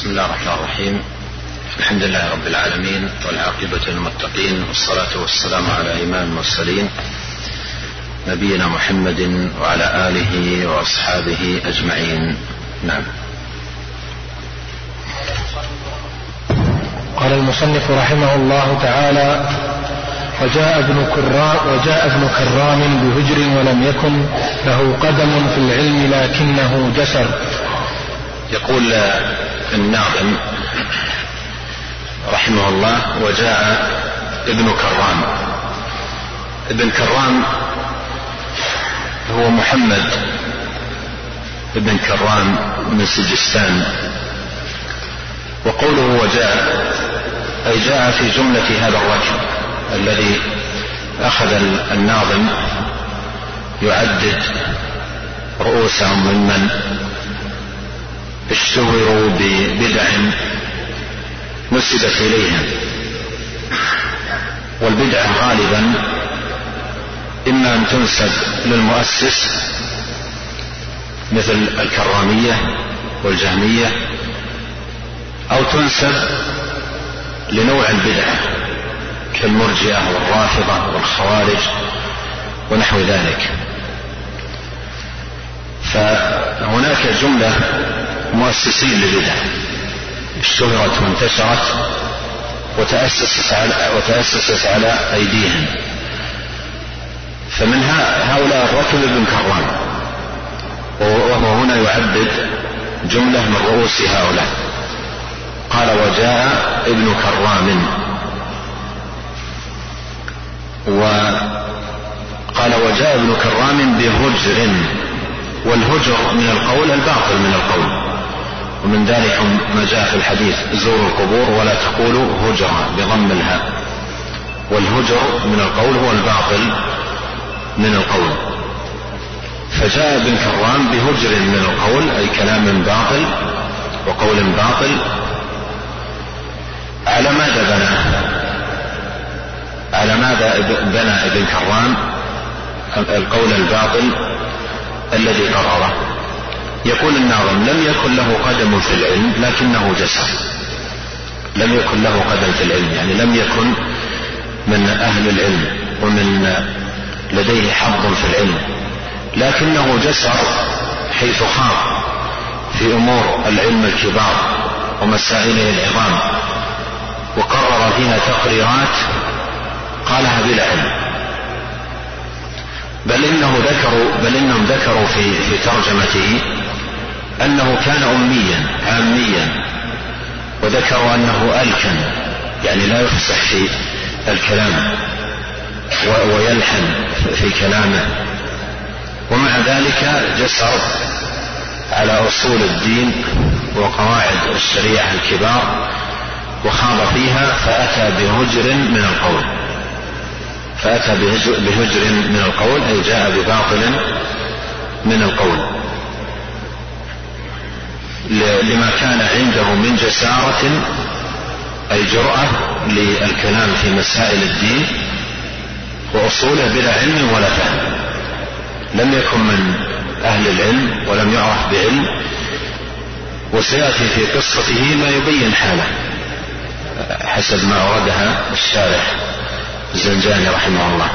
بسم الله الرحمن الرحيم. الحمد لله رب العالمين والعاقبة للمتقين والصلاة والسلام على إمام المرسلين نبينا محمد وعلى آله وأصحابه أجمعين. نعم. قال المصنف رحمه الله تعالى وجاء ابن كرام وجاء ابن كرام بهجر ولم يكن له قدم في العلم لكنه جسر. يقول الناظم رحمه الله وجاء ابن كرام. ابن كرام هو محمد ابن كرام من سجستان. وقوله وجاء أي جاء في جملة هذا الركب الذي أخذ الناظم يعدد رؤوسهم ممن اشتهروا ببدع نسبت إليهم. والبدعة غالبا إما أن تنسب للمؤسس مثل الكرامية والجهمية أو تنسب لنوع البدعة كالمرجئة والرافضة والخوارج ونحو ذلك. فهناك جملة مؤسسين للبدع. اشتهرت وانتشرت وتأسست على وتأسست على أيديهم. فمن هؤلاء الركب ابن كرام وهو هنا يعدد جملة من رؤوس هؤلاء. قال وجاء ابن كرام وقال وجاء ابن كرام بهجر. والهجر من القول الباطل من القول. ومن ذلك ما جاء في الحديث زوروا القبور ولا تقولوا هجرا بضم الهاء. والهجر من القول هو الباطل من القول. فجاء ابن كرام بهجر من القول أي كلام باطل وقول باطل. على ماذا بنى؟ على ماذا بنى ابن كرام القول الباطل الذي قرره؟ يقول الناظم لم يكن له قدم في العلم لكنه جسر لم يكن له قدم في العلم يعني لم يكن من أهل العلم ومن لديه حظ في العلم. لكنه جسر حيث خاض في أمور العلم الكبار ومسائله العظام وقرر فيها تقريرات قالها بلا علم. بل إنه ذكروا بل إنهم ذكروا في في ترجمته أنه كان اميا عاميا وذكروا أنه ألكن يعني لا يفسح في الكلام ويلحن في كلامه. ومع ذلك جسر على أصول الدين وقواعد الشريعة الكبار وخاض فيها فأتى بهجر من القول. فأتى بهجر من القول أي جاء بباطل من القول. لما كان عنده من جسارة أي جرأة للكلام في مسائل الدين وأصوله بلا علم ولا فهم. لم يكن من أهل العلم ولم يعرف بعلم وسيأتي في قصته ما يبين حاله حسب ما أوردها الشارح الزنجاني رحمه الله.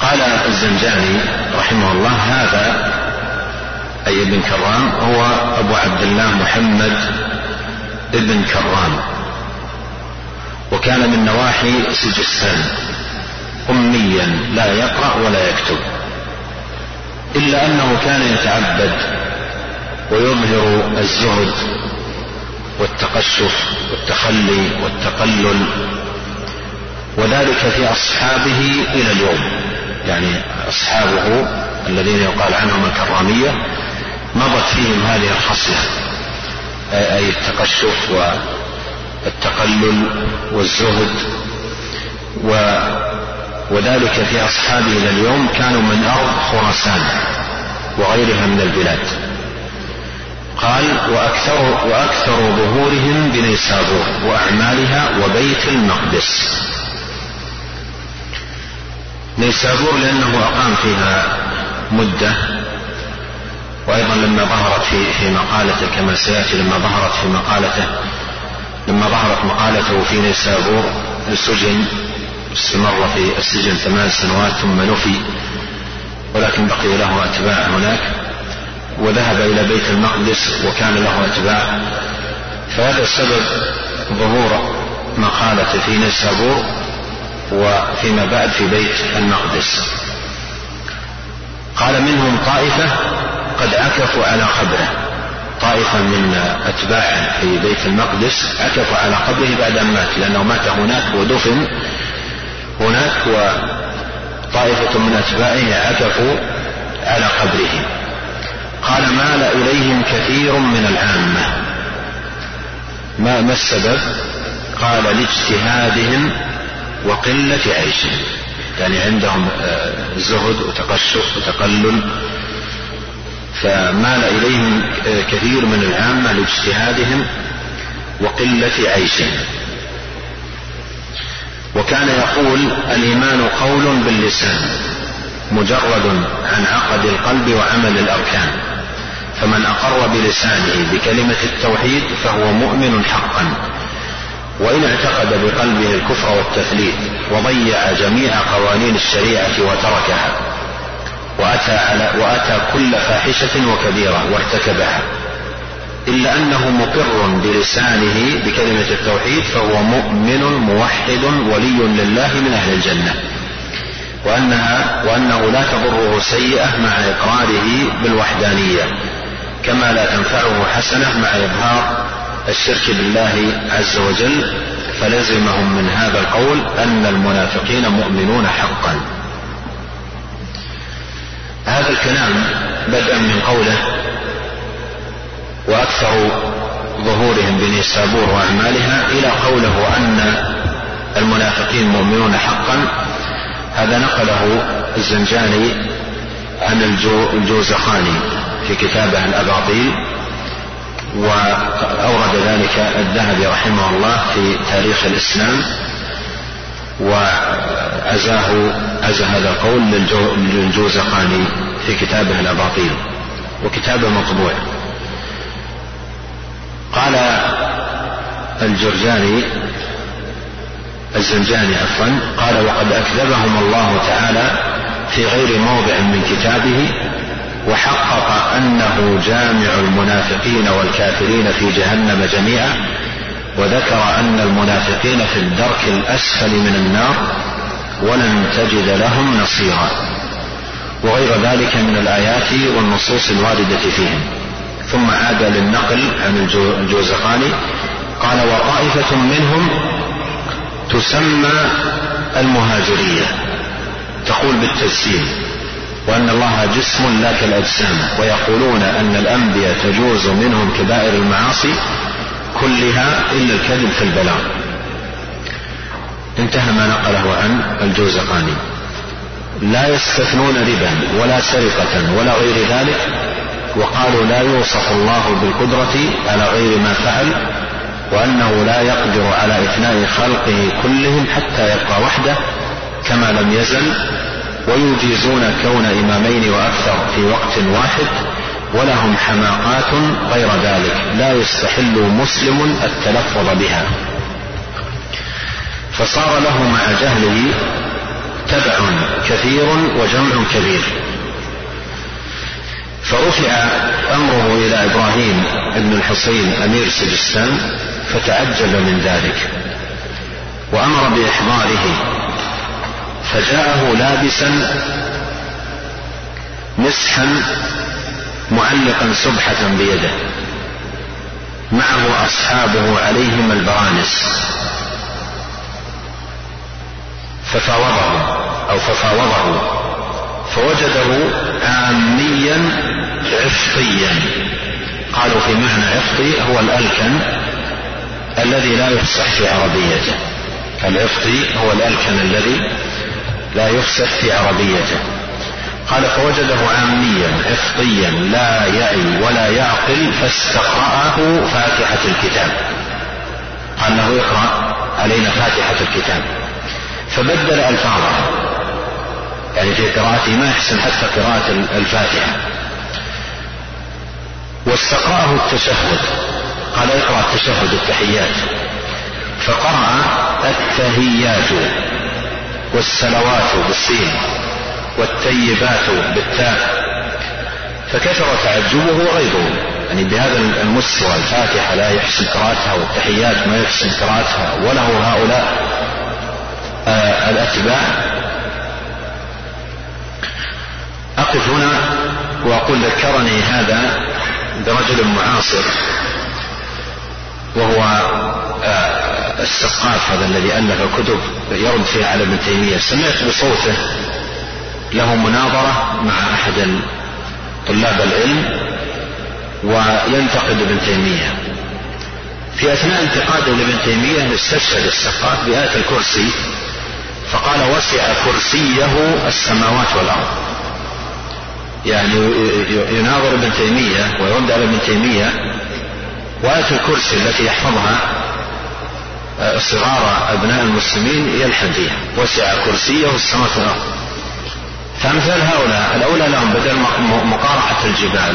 قال الزنجاني رحمه الله هذا أي ابن كرام هو أبو عبد الله محمد ابن كرام. وكان من نواحي سجستان. أميا لا يقرأ ولا يكتب. إلا أنه كان يتعبد ويظهر الزهد والتقشف والتخلي والتقلل وذلك في أصحابه إلى اليوم. يعني أصحابه الذين يقال عنهم الكرامية مضت فيهم هذه الخصلة أي التقشف والتقلل والزهد و وذلك في أصحابه إلى اليوم كانوا من أرض خراسان وغيرها من البلاد. قال وأكثر, وأكثر ظهورهم بنيسابور وأعمالها وبيت المقدس. نيسابور لأنه أقام فيها مدة وأيضا لما ظهرت في في مقالته كما سيأتي لما ظهرت في مقالته لما ظهرت مقالته في نيسابور سجن استمر في السجن ثمان سنوات ثم نفي ولكن بقي له أتباع هناك وذهب إلى بيت المقدس وكان له أتباع. فهذا سبب ظهور مقالة في نيسابور وفيما بعد في بيت المقدس. قال منهم طائفة قد عكفوا على قبره. طائفة من أتباعه في بيت المقدس عكفوا على قبره بعد أن مات لأنه مات هناك ودفن هناك وطائفة من أتباعه عكفوا على قبره. قال مال إليهم كثير من العامة. ما ما السبب؟ قال لاجتهادهم وقلة عيشهم. يعني عندهم آه، زهد وتقشف وتقلل فمال إليهم كثير من العامة لاجتهادهم وقلة عيشهم. وكان يقول الإيمان قول باللسان مجرد عن عقد القلب وعمل الأركان. فمن أقر بلسانه بكلمة التوحيد فهو مؤمن حقا. وإن اعتقد بقلبه الكفر والتثليث وضيع جميع قوانين الشريعة وتركها وأتى, على وأتى كل فاحشة وكبيرة وارتكبها. إلا أنه مقر بلسانه بكلمة التوحيد فهو مؤمن موحد ولي لله من أهل الجنة. وأنها وأنه لا تضره سيئة مع إقراره بالوحدانية كما لا تنفعه حسنة مع إظهار الشرك بالله عز وجل. فلزمهم من هذا القول أن المنافقين مؤمنون حقا. هذا الكلام بدءا من قوله وأكثر ظهورهم بنيسابور وأعمالها إلى قوله أن المنافقين مؤمنون حقا. هذا نقله الزنجاني عن الجوزخاني في كتابه الأباطيل وأورد ذلك الذهبي رحمه الله في تاريخ الإسلام. وعزاه عزى هذا القول للجوزقاني في كتابه الأباطيل وكتابه مطبوع. قال الجرجاني الزنجاني عفوا قال وقد أكذبهم الله تعالى في غير موضع من كتابه وحقق أنه جامع المنافقين والكافرين في جهنم جميعا وذكر أن المنافقين في الدرك الأسفل من النار ولن تجد لهم نصيرا. وغير ذلك من الآيات والنصوص الواردة فيهم. ثم عاد للنقل عن الجوزقاني قال وطائفة منهم تسمى المهاجرية. تقول بالتجسيم وأن الله جسم لا كالأجسام ويقولون أن الأنبياء تجوز منهم كبائر المعاصي كلها إلا الكذب في البلاغ. انتهى ما نقله عن الجوزقاني. لا يستثنون ربا ولا سرقة ولا غير ذلك وقالوا لا يوصف الله بالقدرة على غير ما فعل وأنه لا يقدر على إفناء خلقه كلهم حتى يبقى وحده كما لم يزل ويجيزون كون إمامين وأكثر في وقت واحد ولهم حماقات غير ذلك. لا يستحل مسلم التلفظ بها. فصار له مع جهله تبع كثير وجمع كبير. فرفع أمره إلى إبراهيم بن الحصين أمير سجستان فتعجب من ذلك. وأمر بإحضاره. فجاءه لابسا مسحا معلقا سبحة بيده. معه أصحابه عليهم البرانس. ففاوضه أو ففاوضه. فوجده عاميا عفطيا قالوا في معنى عفطي هو الألكن الذي لا يفصح في عربيته. العفطي هو الألكن الذي لا يفسد في عربيته. قال فوجده عاميا عفطيا لا يعي ولا يعقل فاستقرأه فاتحة الكتاب. قال له اقرأ علينا فاتحة الكتاب. فبدل ألفاظه. يعني في قراءته ما يحسن حتى قراءة الفاتحة. واستقرأه التشهد. قال اقرأ التشهد التحيات. فقرأ التهيات والسلوات بالسين. والتيبات بالتاء فكثر تعجبه وغيظه يعني بهذا المستوى الفاتحة لا يحسن قراءتها والتحيات ما يحسن قراءتها وله هؤلاء آه الأتباع. أقف هنا وأقول ذكرني هذا برجل معاصر وهو آه السقاف هذا الذي ألف كتب يرد فيها على ابن تيمية. سمعت بصوته. له مناظرة مع أحد طلاب العلم وينتقد ابن تيمية. في أثناء انتقاده لابن تيمية استشهد السقاف بآية الكرسي فقال وسع كرسيه السماوات والأرض. يعني يناظر ابن تيمية ويرد على ابن تيمية وآية الكرسي التي يحفظها آه، صغار أبناء المسلمين يلحن فيها وسع كرسيه السماوات والأرض. فأمثال هؤلاء الأولى لهم بدل مقارعة الجبال.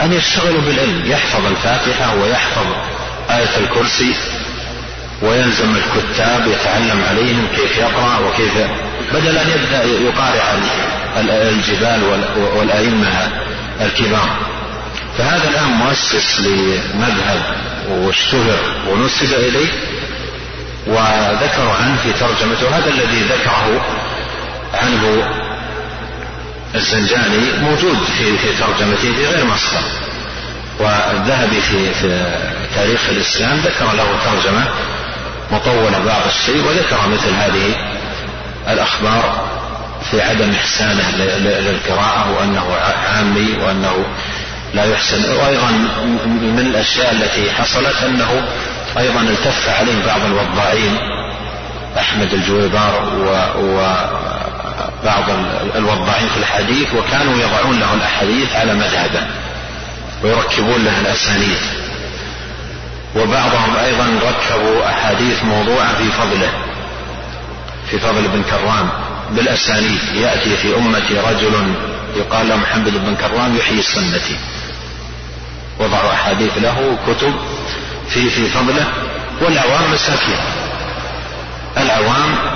أن يشتغلوا بالعلم يحفظ الفاتحة ويحفظ آية الكرسي ويلزم الكتاب يتعلم عليهم كيف يقرأ وكيف بدل أن يبدأ يقارع الجبال والأئمة الكبار. فهذا الآن مؤسس لمذهب واشتهر ونسب إليه وذكروا عنه في ترجمته هذا الذي ذكره عنه الزنجاني موجود في في ترجمته في غير مصدر. والذهبي في في تاريخ الإسلام ذكر له ترجمة مطولة بعض الشيء وذكر مثل هذه الأخبار في عدم إحسانه للقراءة وأنه عامي وأنه لا يحسن. وأيضا من الأشياء التي حصلت أنه أيضا التف عليه بعض الوضاعين أحمد الجويبار و, و بعض الوضاعين في الحديث وكانوا يضعون له الأحاديث على مذهبه ويركبون له الأسانيد. وبعضهم أيضا ركبوا أحاديث موضوعة في فضله في فضل ابن كرام بالأسانيد. يأتي في أمتي رجل يقال له محمد بن كرام يحيي سنتي وضعوا أحاديث له كتب في في فضله والعوام مساكين. العوام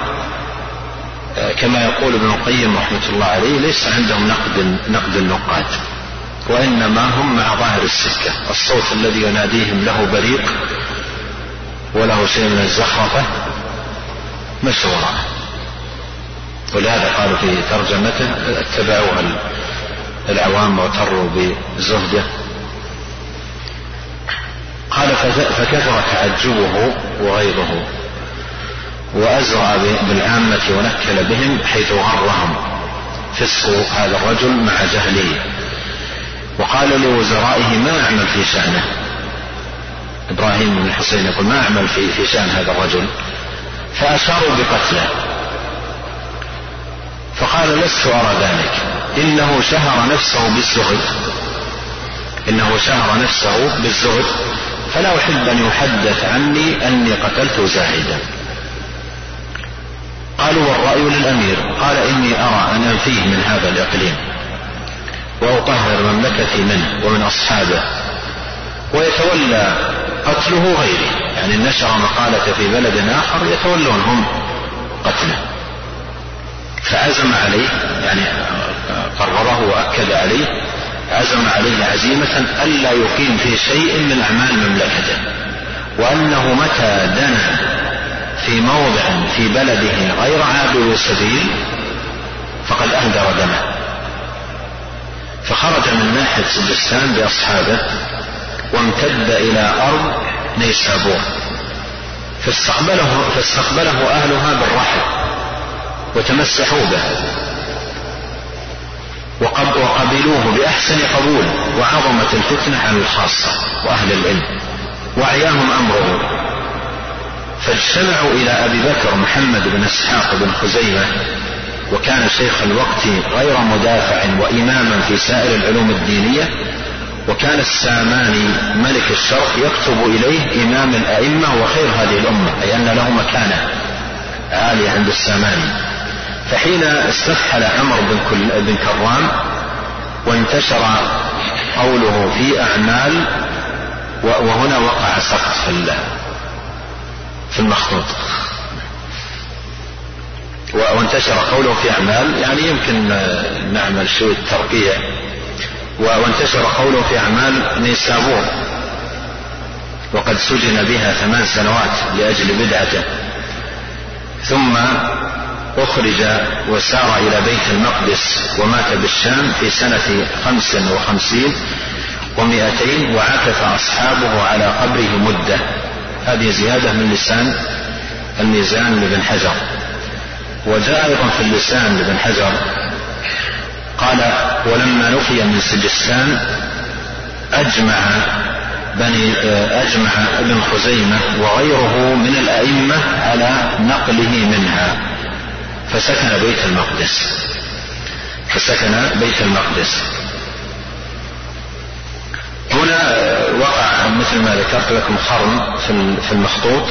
كما يقول ابن القيم رحمة الله عليه ليس عندهم نقد نقد النقاد وإنما هم مع ظاهر السكة. الصوت الذي يناديهم له بريق وله شيء من الزخرفة مشورة ولهذا قالوا في ترجمته اتبعوها العوام واغتروا بزهدة. قال فكثر تعجبه وغيظه. وأزرع بالعامة ونكل بهم حيث غرهم. فسق هذا الرجل مع جهله. وقال لوزرائه ما أعمل في شأنه؟ إبراهيم بن الحسين يقول ما أعمل في, في شأن هذا الرجل؟ فأشاروا بقتله. فقال لست أرى ذلك. إنه شهر نفسه بالزهد. إنه شهر نفسه بالزهد. فلا أحب أن يحدث عني أني قتلت زاهدا. قالوا والرأي للأمير. قال إني أرى أن أنفيه من هذا الإقليم. وأطهر مملكتي منه ومن أصحابه. ويتولى قتله غيري. يعني نشر مقالة في بلد آخر يتولون هم قتله. فعزم عليه يعني قرره وأكد عليه عزم عليه عزيمة ألا يقيم في شيء من أعمال مملكته. وأنه متى دنا في موضع في بلده غير عابر سبيل فقد أهدر دمه. فخرج من ناحية سجستان بأصحابه وامتد إلى أرض نيسابور. فاستقبله, فاستقبله أهلها بالرحب وتمسحوا به. وقبلوه بأحسن قبول وعظمت الفتنة على الخاصة وأهل العلم وعياهم أمره. فاجتمعوا إلى أبي بكر محمد بن إسحاق بن خزيمة وكان شيخ الوقت غير مدافع وإماما في سائر العلوم الدينية وكان الساماني ملك الشرق يكتب إليه إمام الأئمة وخير هذه الأمة أي أن له مكانة عالية عند الساماني. فحين استفحل عمر بن, بن كرام وانتشر قوله في أعمال وهنا وقع سقط في في المخطوط. وانتشر قوله في أعمال يعني يمكن نعمل شوية ترقية. وانتشر قوله في أعمال نيسابور. وقد سجن بها ثمان سنوات لأجل بدعته. ثم أخرج وسار إلى بيت المقدس ومات بالشام في سنة خمس وخمسين ومائتين وعكف أصحابه على قبره مدة. هذه زيادة من لسان الميزان لابن حجر. وجاء أيضا في اللسان لابن حجر. قال ولما نفي من سجستان أجمع بني أجمع ابن خزيمة وغيره من الأئمة على نقله منها فسكن بيت المقدس. فسكن بيت المقدس. هنا وقع مثل ما ذكرت لكم خرم في المخطوط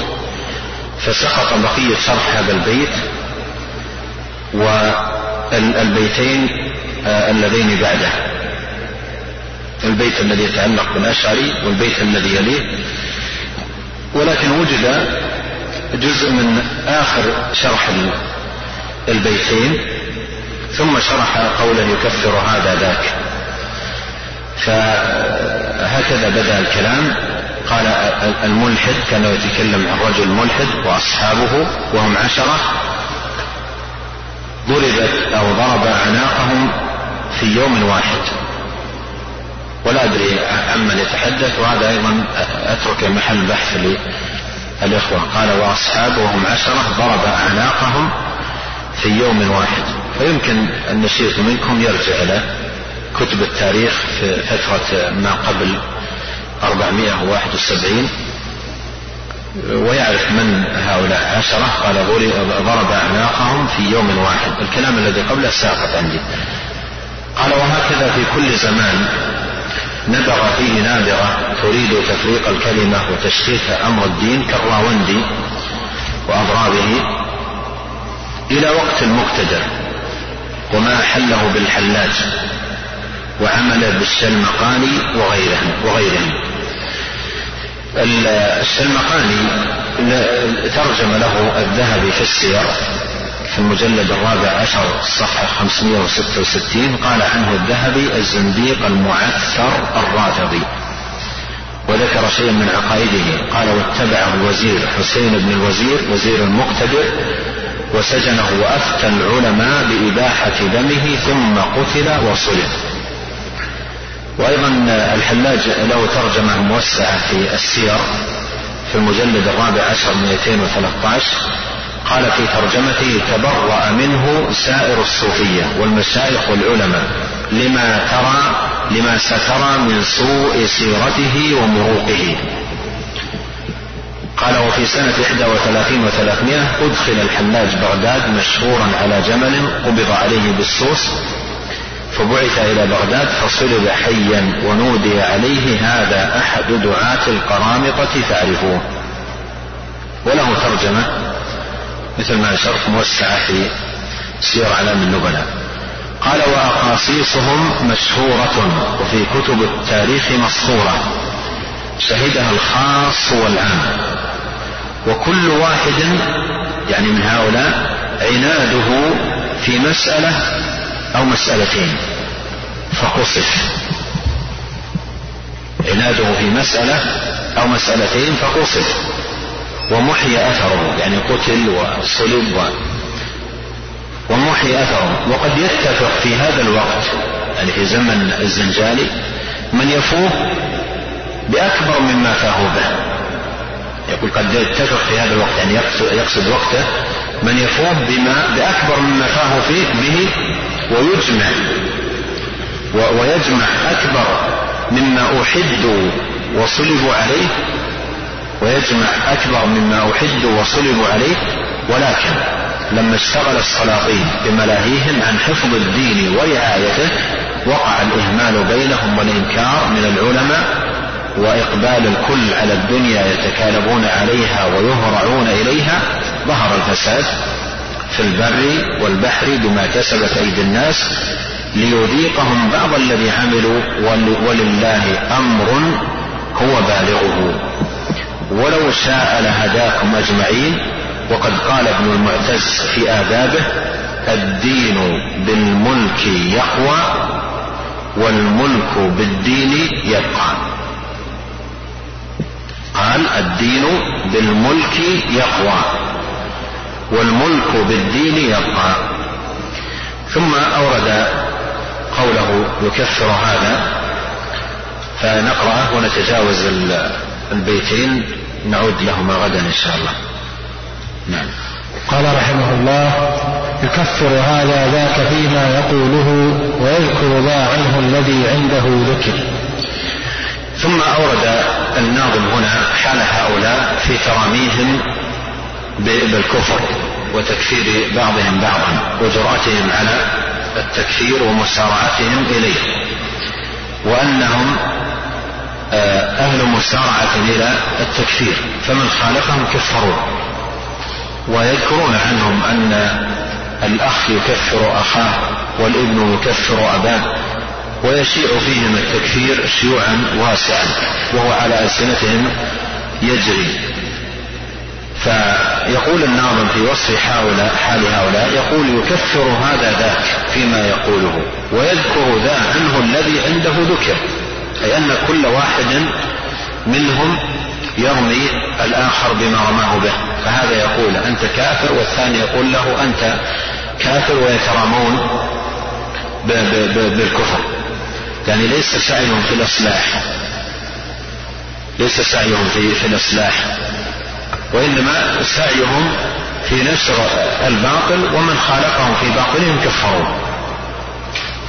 فسقط بقية شرح هذا البيت والبيتين آه، اللذين بعده. البيت الذي يتعلق بالأشعري والبيت الذي يليه. ولكن وجد جزء من آخر شرح البيتين ثم شرح قولا يكفر هذا ذاك. فهكذا بدأ الكلام. قال الملحد كان يتكلم عن رجل ملحد وأصحابه وهم عشرة. ضربت أو ضرب أعناقهم في يوم واحد. ولا أدري عمن يتحدث وهذا أيضا أترك محل بحث للإخوة. قال وأصحابه وهم عشرة ضرب أعناقهم في يوم واحد. فيمكن النشيط منكم يرجع إلى كتب التاريخ في فترة ما قبل 471 ويعرف من هؤلاء عشرة. قال ضرب أعناقهم في يوم واحد. الكلام الذي قبله ساقط عندي. قال وهكذا في كل زمان نبغ فيه نابغة تريد تفريق الكلمة وتشتيت أمر الدين كالراوندي وأضرابه إلى وقت المقتدر وما حله بالحلاج وعمل بالشلمقاني وغيرهم وغيرهم. الشلمقاني ترجم له الذهبي في السير في المجلد الرابع عشر الصفحة 566 قال عنه الذهبي الزنديق المعثر الرافضي. وذكر شيئا من عقائده. قال واتبعه الوزير حسين بن الوزير وزير المقتدر وسجنه وأفتى العلماء بإباحة دمه ثم قتل وصلب. وأيضا الحلاج له ترجمة موسعة في السير في المجلد الرابع عشر 213 قال في ترجمته تبرأ منه سائر الصوفية والمشايخ والعلماء لما ترى لما سترى من سوء سيرته ومروقه. قال وفي سنة 31 و300 أدخل الحلاج بغداد مشهورا على جمل قبض عليه بالسوس فبعث إلى بغداد فصلب حيا ونودي عليه هذا أحد دعاة القرامطة فاعرفوه وله ترجمة مثل ما أشرت موسعة في سير أعلام النبلاء. قال وأقاصيصهم مشهورة وفي كتب التاريخ مسطورة شهدها الخاص والعام. وكل واحد يعني من هؤلاء عناده في مسألة أو مسألتين. فقصف عناده في مسألة أو مسألتين فقصف ومحي أثره يعني قتل وصلب و ومحي أثره. وقد يتفق في هذا الوقت يعني في زمن الزنجالي من يفوه بأكبر مما فاه به. يقول قد يتفق في هذا الوقت يعني يقصد وقته من يفوه بما بأكبر مما فاه فيه به ويجمع ويجمع أكبر مما أحد وصلبوا عليه ويجمع أكبر مما أحد وصلبوا عليه ولكن لما اشتغل السلاطين بملاهيهم عن حفظ الدين ورعايته وقع الإهمال بينهم والإنكار من العلماء وإقبال الكل على الدنيا يتكالبون عليها ويهرعون إليها ظهر الفساد في البر والبحر بما كسبت أيدي الناس ليذيقهم بعض الذي عملوا ولله أمر هو بالغه. ولو شاء لهداكم أجمعين. وقد قال ابن المعتز في آدابه الدين بالملك يقوى والملك بالدين يبقى. قال الدين بالملك يقوى. والملك بالدين يبقى. ثم أورد قوله يكفر هذا فنقرأه ونتجاوز البيتين نعود لهما غدا إن شاء الله. نعم. قال رحمه الله يكفر هذا ذاك فيما يقوله ويذكر ذا عنه الذي عنده ذكر. ثم أورد الناظم هنا حال هؤلاء في تراميهم بالكفر وتكفير بعضهم بعضا وجراتهم على التكفير ومسارعتهم إليه. وأنهم آه، أهل مسارعة إلى التكفير فمن خالفهم كفروا. ويذكرون عنهم أن الأخ يكفر أخاه والابن يكفر أباه ويشيع فيهم التكفير شيوعا واسعا وهو على ألسنتهم يجري. فيقول الناظم في وصف حال هؤلاء يقول يكفر هذا ذاك فيما يقوله ويذكر ذا عنه الذي عنده ذكر أي أن كل واحد منهم يرمي الآخر بما رماه به فهذا يقول أنت كافر والثاني يقول له أنت كافر ويترامون بالكفر. يعني ليس سعيهم في الإصلاح ليس سعيهم في, في الإصلاح. وإنما سعيهم في نشر الباطل ومن خالفهم في باطلهم كفروا.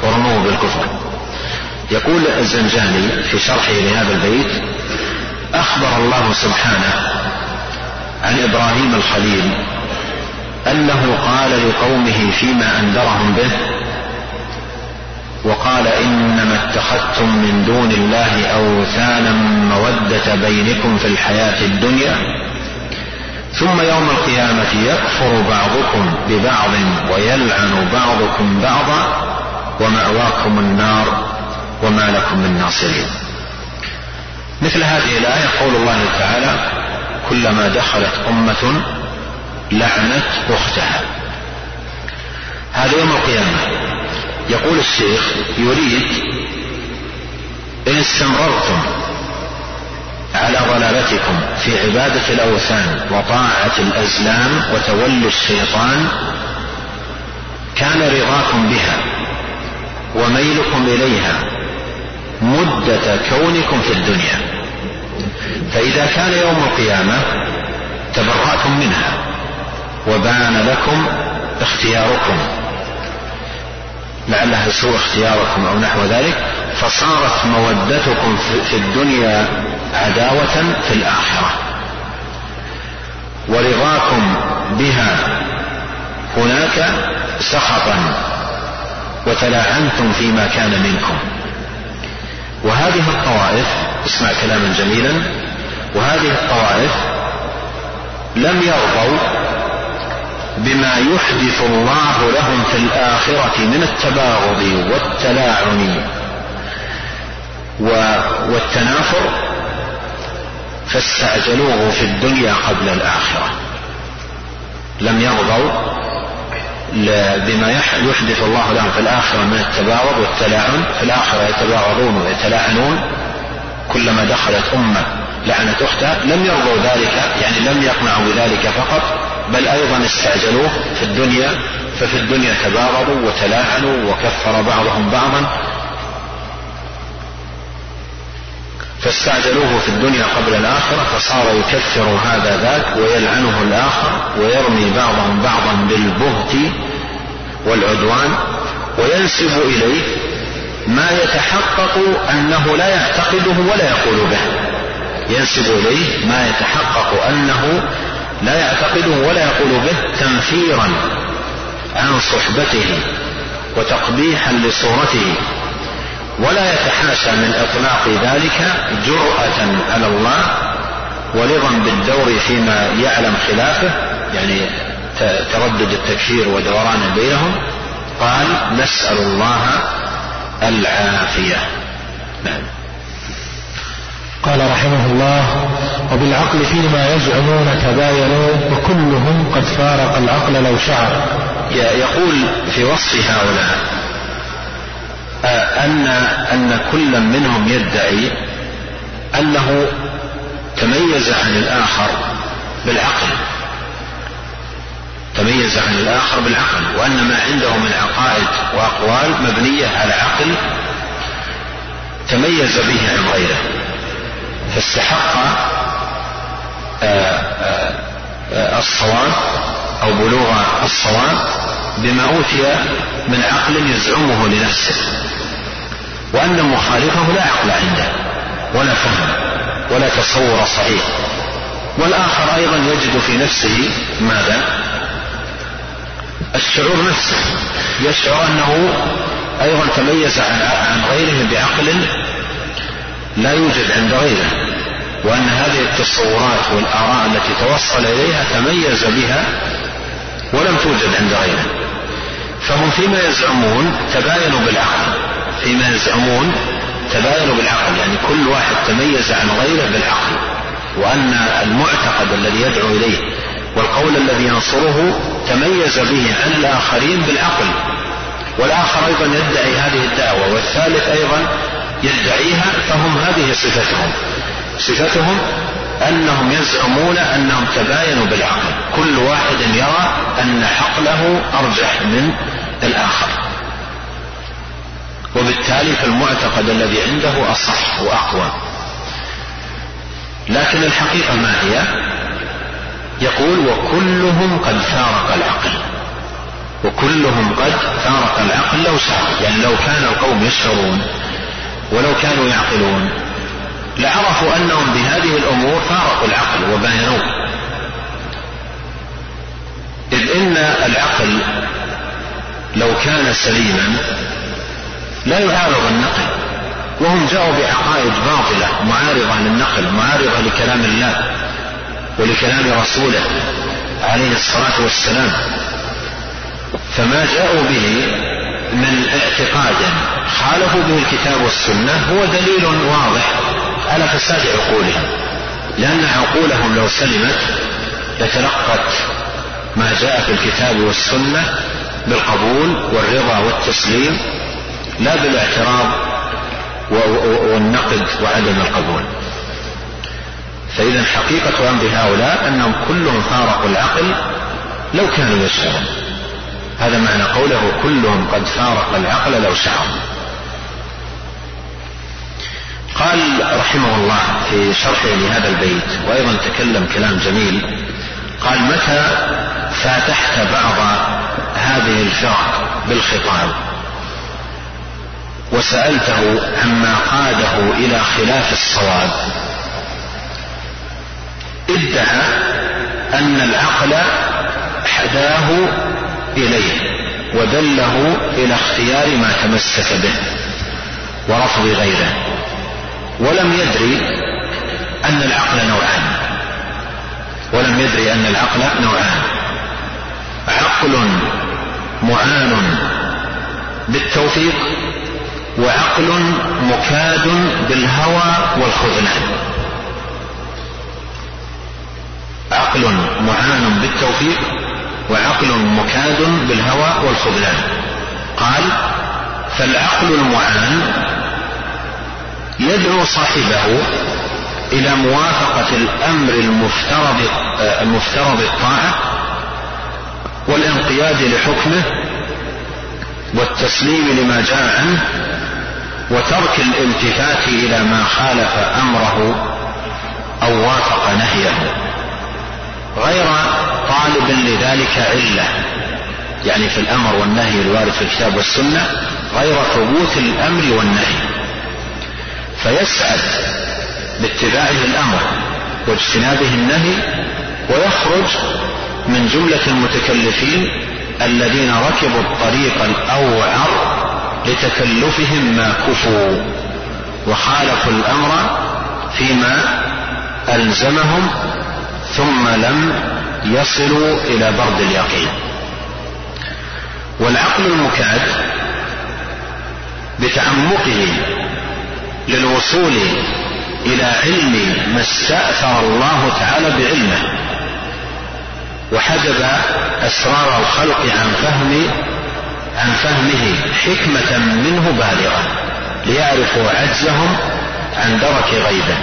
ورموه بالكفر. يقول الزنجاني في شرحه لهذا البيت أخبر الله سبحانه عن إبراهيم الخليل أنه قال لقومه فيما أنذرهم به وقال إنما اتخذتم من دون الله أوثانا مودة بينكم في الحياة الدنيا ثم يوم القيامة يكفر بعضكم ببعض ويلعن بعضكم بعضا ومأواكم النار وما لكم من ناصرين. مثل هذه الآية قول الله تعالى كلما دخلت أمة لعنت أختها. هذا يوم القيامة. يقول الشيخ يريد إن استمررتم على ضلالتكم في عبادة الأوثان وطاعة الأزلام وتولي الشيطان كان رضاكم بها وميلكم إليها مدة كونكم في الدنيا. فإذا كان يوم القيامة تبرأتم منها وبان لكم اختياركم. لعلها سوء اختياركم أو نحو ذلك. فصارت مودتكم في الدنيا عداوة في الآخرة. ورضاكم بها. هناك سخطا وتلاعنتم فيما كان منكم. وهذه الطوائف اسمع كلاما جميلا وهذه الطوائف لم يرضوا بما يحدث الله لهم في الآخرة من التباغض والتلاعن والتنافر فاستعجلوه في الدنيا قبل الآخرة. لم يرضوا بما يحدث الله لهم في الآخرة من التباغض والتلاعن. في الآخرة يتباغضون ويتلاعنون. كلما دخلت أمة لعنت أختها. لم يرضوا ذلك يعني لم يقنعوا بذلك فقط بل أيضا استعجلوه في الدنيا. ففي الدنيا تباغضوا وتلاعنوا وكفر بعضهم بعضا. فاستعجلوه في الدنيا قبل الآخرة فصار يكفر هذا ذاك ويلعنه الآخر ويرمي بعضهم بعضا بالبهت والعدوان وينسب إليه ما يتحقق أنه لا يعتقده ولا يقول به. ينسب إليه ما يتحقق أنه لا يعتقده ولا يقول به تنفيرا عن صحبته وتقبيحا لصورته. ولا يتحاشى من أطلاق ذلك جرأة على الله ورضا بالدور فيما يعلم خلافه يعني تردد التكفير ودوران بينهم. قال نسأل الله العافية. نعم. قال رحمه الله وبالعقل فيما يزعمون تباينوا وكلهم قد فارق العقل لو شعر. يقول في وصف هؤلاء أن أن كل منهم يدعي أنه تميز عن الآخر بالعقل. تميز عن الآخر بالعقل وأن ما عنده من عقائد وأقوال مبنية على عقل تميز به عن غيره. فاستحق آه، آه، الصواب أو بلوغ الصواب بما أوتي من عقل يزعمه لنفسه وأن مخالفه لا عقل عنده ولا فهم ولا تصور صحيح. والآخر أيضا يجد في نفسه ماذا؟ الشعور نفسه. يشعر أنه أيضا تميز عن غيره بعقل لا يوجد عند غيره وأن هذه التصورات والآراء التي توصل إليها تميز بها ولم توجد عند غيره. فهم فيما يزعمون تباينوا بالعقل. فيما يزعمون تباينوا بالعقل يعني كل واحد تميز عن غيره بالعقل. وأن المعتقد الذي يدعو إليه والقول الذي ينصره تميز به عن الآخرين بالعقل. والآخر أيضا يدعي هذه الدعوة والثالث أيضا يدعيها فهم هذه صفتهم. صفتهم أنهم يزعمون أنهم تباينوا بالعقل. كل واحد يرى أن عقله أرجح من الآخر. وبالتالي فالمعتقد الذي عنده أصح وأقوى. لكن الحقيقة ما هي؟ يقول وكلهم قد فارق العقل. وكلهم قد فارق العقل لو شاء يعني لو كان القوم يشعرون ولو كانوا يعقلون لعرفوا أنهم بهذه الأمور فارقوا العقل وباينوه إذ إن العقل لو كان سليما لا يعارض النقل وهم جاءوا بعقائد باطلة معارضة للنقل معارضة لكلام الله ولكلام رسوله عليه الصلاة والسلام. فما جاءوا به من اعتقاد خالفوا به الكتاب والسنة هو دليل واضح على فساد عقولهم لأن عقولهم لو سلمت لتلقت ما جاء في الكتاب والسنة بالقبول والرضا والتسليم لا بالاعتراض والنقد وعدم القبول. فإذا حقيقة أمر هؤلاء أنهم كلهم فارقوا العقل لو كانوا يشعرون هذا معنى قوله كلهم قد فارق العقل لو شعروا قال رحمه الله في شرحه لهذا البيت وأيضا تكلم كلام جميل. قال متى فاتحت بعض هذه الفرق بالخطاب؟ وسألته عما قاده إلى خلاف الصواب. ادعى أن العقل حداه إليه ودله إلى اختيار ما تمسك به ورفض غيره. ولم يدري أن العقل نوعان. ولم يدري أن العقل نوعان. عقل معان بالتوفيق وعقل مكاد بالهوى والخذلان. عقل معان بالتوفيق وعقل مكاد بالهوى والخذلان. قال فالعقل المعان يدعو صاحبه إلى موافقة الأمر المفترض المفترض الطاعة والانقياد لحكمه والتسليم لما جاء عنه وترك الالتفات إلى ما خالف أمره أو وافق نهيه. غير طالب لذلك علة يعني في الأمر والنهي الوارد في الكتاب والسنة غير ثبوت الأمر والنهي. فيسعد باتباعه الأمر واجتنابه النهي ويخرج من جملة المتكلفين الذين ركبوا الطريق الأوعر لتكلفهم ما كفوا وخالفوا الأمر فيما ألزمهم ثم لم يصلوا إلى برد اليقين. والعقل المكاد بتعمقه للوصول إلى علم ما استأثر الله تعالى بعلمه. وحجب أسرار الخلق عن فهم عن فهمه حكمة منه بالغة ليعرفوا عجزهم عن درك غيبه.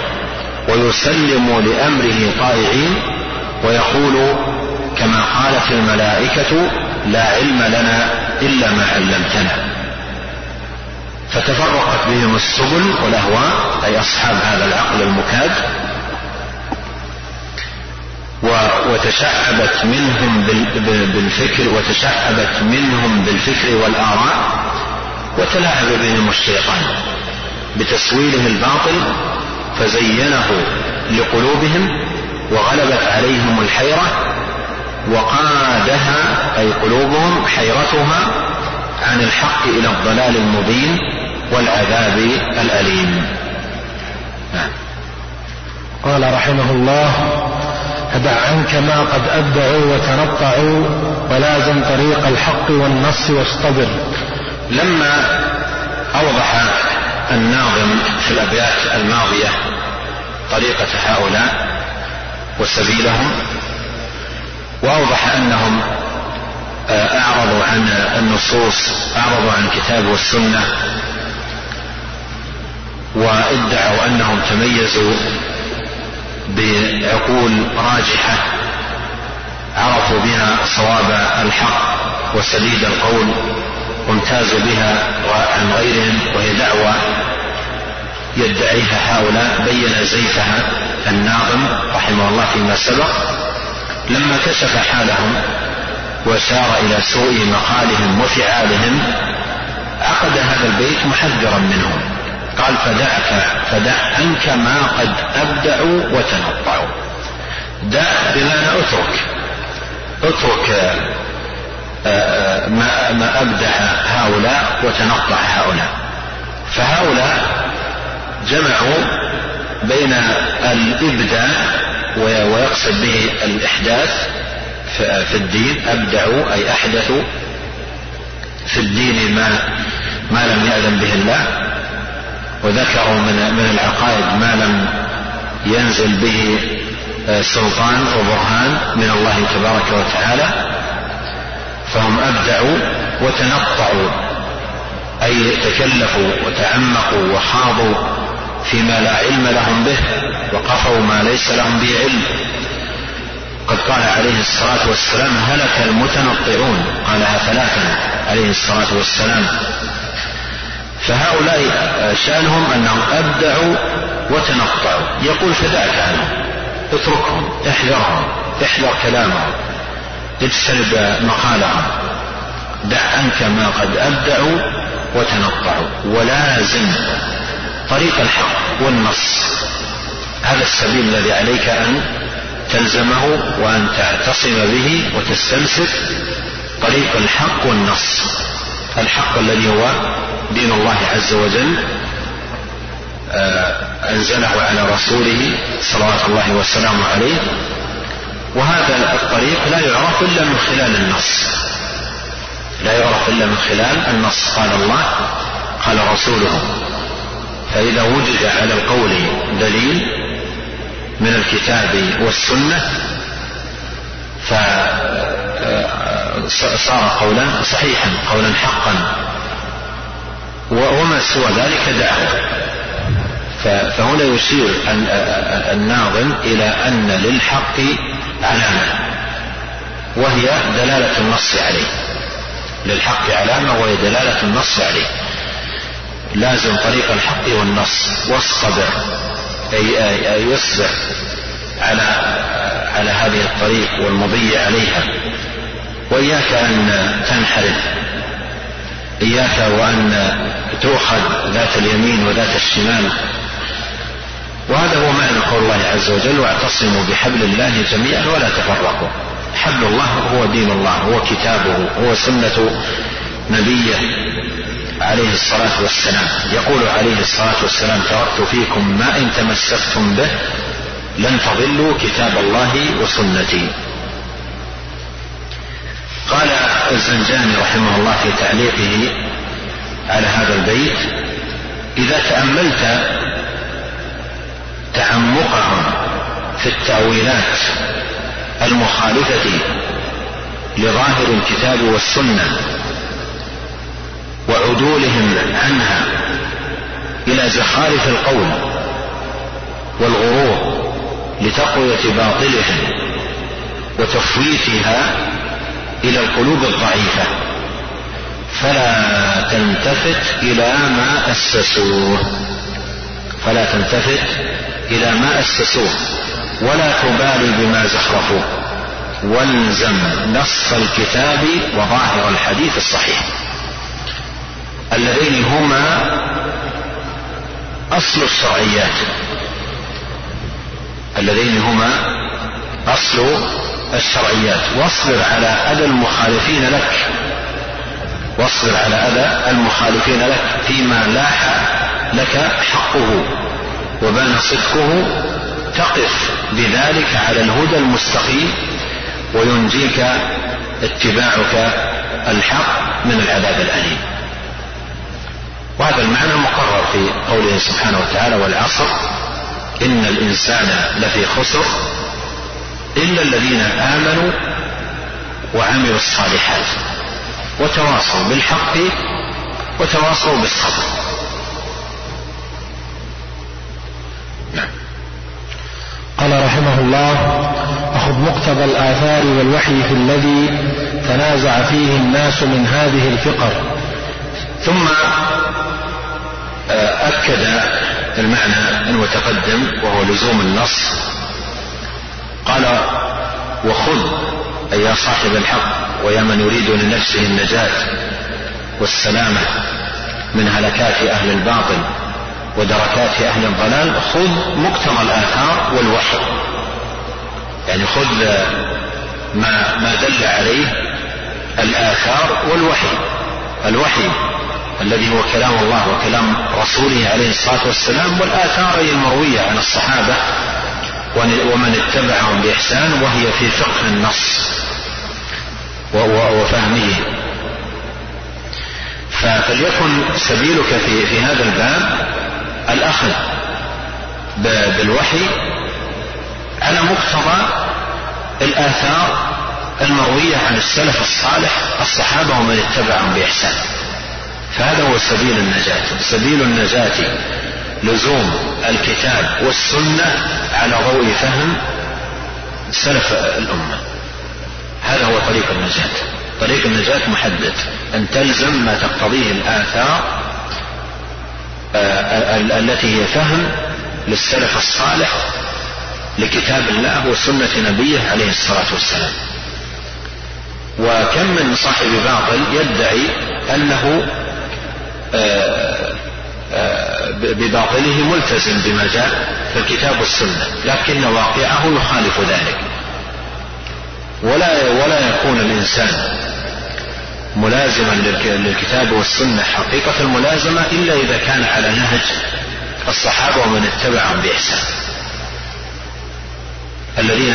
ويسلموا لأمره طائعين ويقول كما قالت الملائكة لا علم لنا إلا ما علمتنا. فتفرقت بهم السبل والأهواء أي أصحاب هذا العقل المكاد وتشعبت منهم بالفكر وتشعبت منهم بالفكر والآراء وتلاعب بهم الشيطان بتسويله الباطل فزينه لقلوبهم وغلبت عليهم الحيرة وقادها أي قلوبهم حيرتها عن الحق إلى الضلال المبين والعذاب الأليم نعم. قال رحمه الله فدع عنك ما قد ابدعوا وتنطعوا ولازم طريق الحق والنص واصطبر لما أوضح الناظم في الأبيات الماضية طريقة هؤلاء وسبيلهم وأوضح أنهم اعرضوا عن النصوص اعرضوا عن الكتاب والسنة وادعوا أنهم تميزوا بعقول راجحة عرفوا بها صواب الحق وسديد القول وامتازوا بها عن غيرهم وهي دعوة يدعيها هؤلاء بين زيفها الناظم رحمه الله فيما سبق لما كشف حالهم وسار إلى سوء مقالهم وفعالهم عقد هذا البيت محذرا منهم. قال فدعك فدع عنك ما قد ابدعوا وتنطعوا دع بمعنى أترك. أترك آه، آه، ما ما ابدع هؤلاء وتنطع هؤلاء. فهؤلاء جمعوا بين الابداع ويقصد به الإحداث في الدين ابدعوا أي احدثوا في الدين ما ما لم يأذن به الله وذكروا من من العقائد ما لم ينزل به آه، سلطان وبرهان من الله تبارك وتعالى فهم أبدعوا وتنطعوا أي تكلفوا وتعمقوا وخاضوا فيما لا علم لهم به وقفوا ما ليس لهم به علم. قد قال عليه الصلاة والسلام هلك المتنطعون. قالها ثلاثا عليه الصلاة والسلام. فهؤلاء شأنهم أنهم أبدعوا وتنطعوا. يقول فدعك عنهم. اتركهم احذرهم احذر كلامهم. اجتنب مقالهم. دع عنك ما قد أبدعوا وتنطعوا. ولازم طريق الحق والنص. هذا السبيل الذي عليك أن تلزمه وأن تعتصم به وتستمسك طريق الحق والنص. الحق الذي هو دين الله عز وجل آه، أنزله على رسوله صلوات الله وسلامه عليه. وهذا الطريق لا يعرف إلا من خلال النص. لا يعرف إلا من خلال النص. قال الله قال رسوله. فإذا وجد على القول دليل من الكتاب والسنة فصار قولا صحيحا قولا حقا. وما سوى ذلك دعوة. فهنا يشير الناظم إلى أن للحق علامة وهي دلالة النص عليه. للحق علامة وهي دلالة النص عليه. لازم طريق الحق والنص. واصطبر. يصبر على على هذه الطريق والمضي عليها. وإياك أن تنحرف. إياك وأن تؤخذ ذات اليمين وذات الشمال. وهذا هو معنى قول الله عز وجل واعتصموا بحبل الله جميعا ولا تفرقوا. حبل الله هو دين الله هو كتابه هو سنة نبيه. عليه الصلاة والسلام. يقول عليه الصلاة والسلام تركت فيكم ما إن تمسكتم به لن تضلوا كتاب الله وسنتي. قال الزنجاني رحمه الله في تعليقه على هذا البيت إذا تأملت تعمقهم في التأويلات المخالفة لظاهر الكتاب والسنة وعدولهم عنها إلى زخارف القول والغرور لتقوية باطلهم وتفويتها إلى القلوب الضعيفة. فلا تلتفت إلى ما أسسوه. فلا تلتفت إلى ما أسسوه. ولا تبالي بما زخرفوه. والزم نص الكتاب وظاهر الحديث الصحيح. اللذين هما أصل الشرعيات اللذين هما أصل الشرعيات واصبر على أذى المخالفين لك. واصبر على أذى المخالفين لك فيما لاح لك حقه وبان صدقه تقف بذلك على الهدى المستقيم وينجيك اتباعك الحق من العذاب الأليم. وهذا المعنى مقرر في قوله سبحانه وتعالى والعصر إن الإنسان لفي خسر إلا الذين آمنوا وعملوا الصالحات وتواصوا بالحق وتواصوا بالصبر. نعم. قال رحمه الله أخذ مقتضى الآثار والوحي في الذي تنازع فيه الناس من هذه الفقر. ثم آه، أكد المعنى المتقدم وهو لزوم النص. قال وخذ أي يا صاحب الحق ويا من يريد لنفسه النجاة والسلامة من هلكات أهل الباطل ودركات أهل الضلال خذ مقتضى الآثار والوحي. يعني خذ ما ما دل عليه الآثار والوحي. الوحي الذي هو كلام الله وكلام رسوله عليه الصلاة والسلام والآثار المروية عن الصحابة ومن اتبعهم بإحسان وهي في فقه النص وفهمه. فليكن سبيلك في في هذا الباب الأخذ بالوحي على مقتضى الآثار المروية عن السلف الصالح الصحابة ومن اتبعهم بإحسان. فهذا هو سبيل النجاة. سبيل النجاة لزوم الكتاب والسنة على ضوء فهم سلف الأمة. هذا هو طريق النجاة. طريق النجاة محدد. أن تلزم ما تقتضيه الآثار آه، التي هي فهم للسلف الصالح لكتاب الله وسنة نبيه عليه الصلاة والسلام. وكم من صاحب باطل يدعي أنه بباطله ملتزم بما جاء في الكتاب والسنة لكن واقعه يخالف ذلك. ولا ولا يكون الإنسان ملازما للكتاب والسنة حقيقة الملازمة إلا إذا كان على نهج الصحابة ومن اتبعهم بإحسان. الذين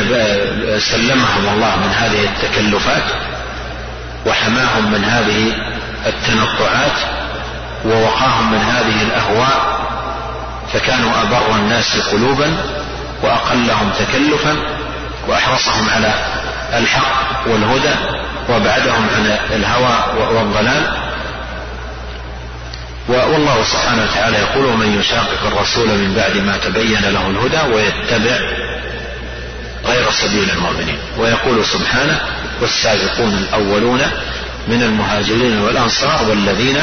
سلمهم الله من هذه التكلفات وحماهم من هذه التنطعات ووقاهم من هذه الأهواء فكانوا أبر الناس قلوبا وأقلهم تكلفا وأحرصهم على الحق والهدى وأبعدهم عن الهوى والضلال. والله سبحانه وتعالى يقول ومن يشاقق الرسول من بعد ما تبين له الهدى ويتبع غير سبيل المؤمنين ويقول سبحانه والسابقون الأولون من المهاجرين والأنصار والذين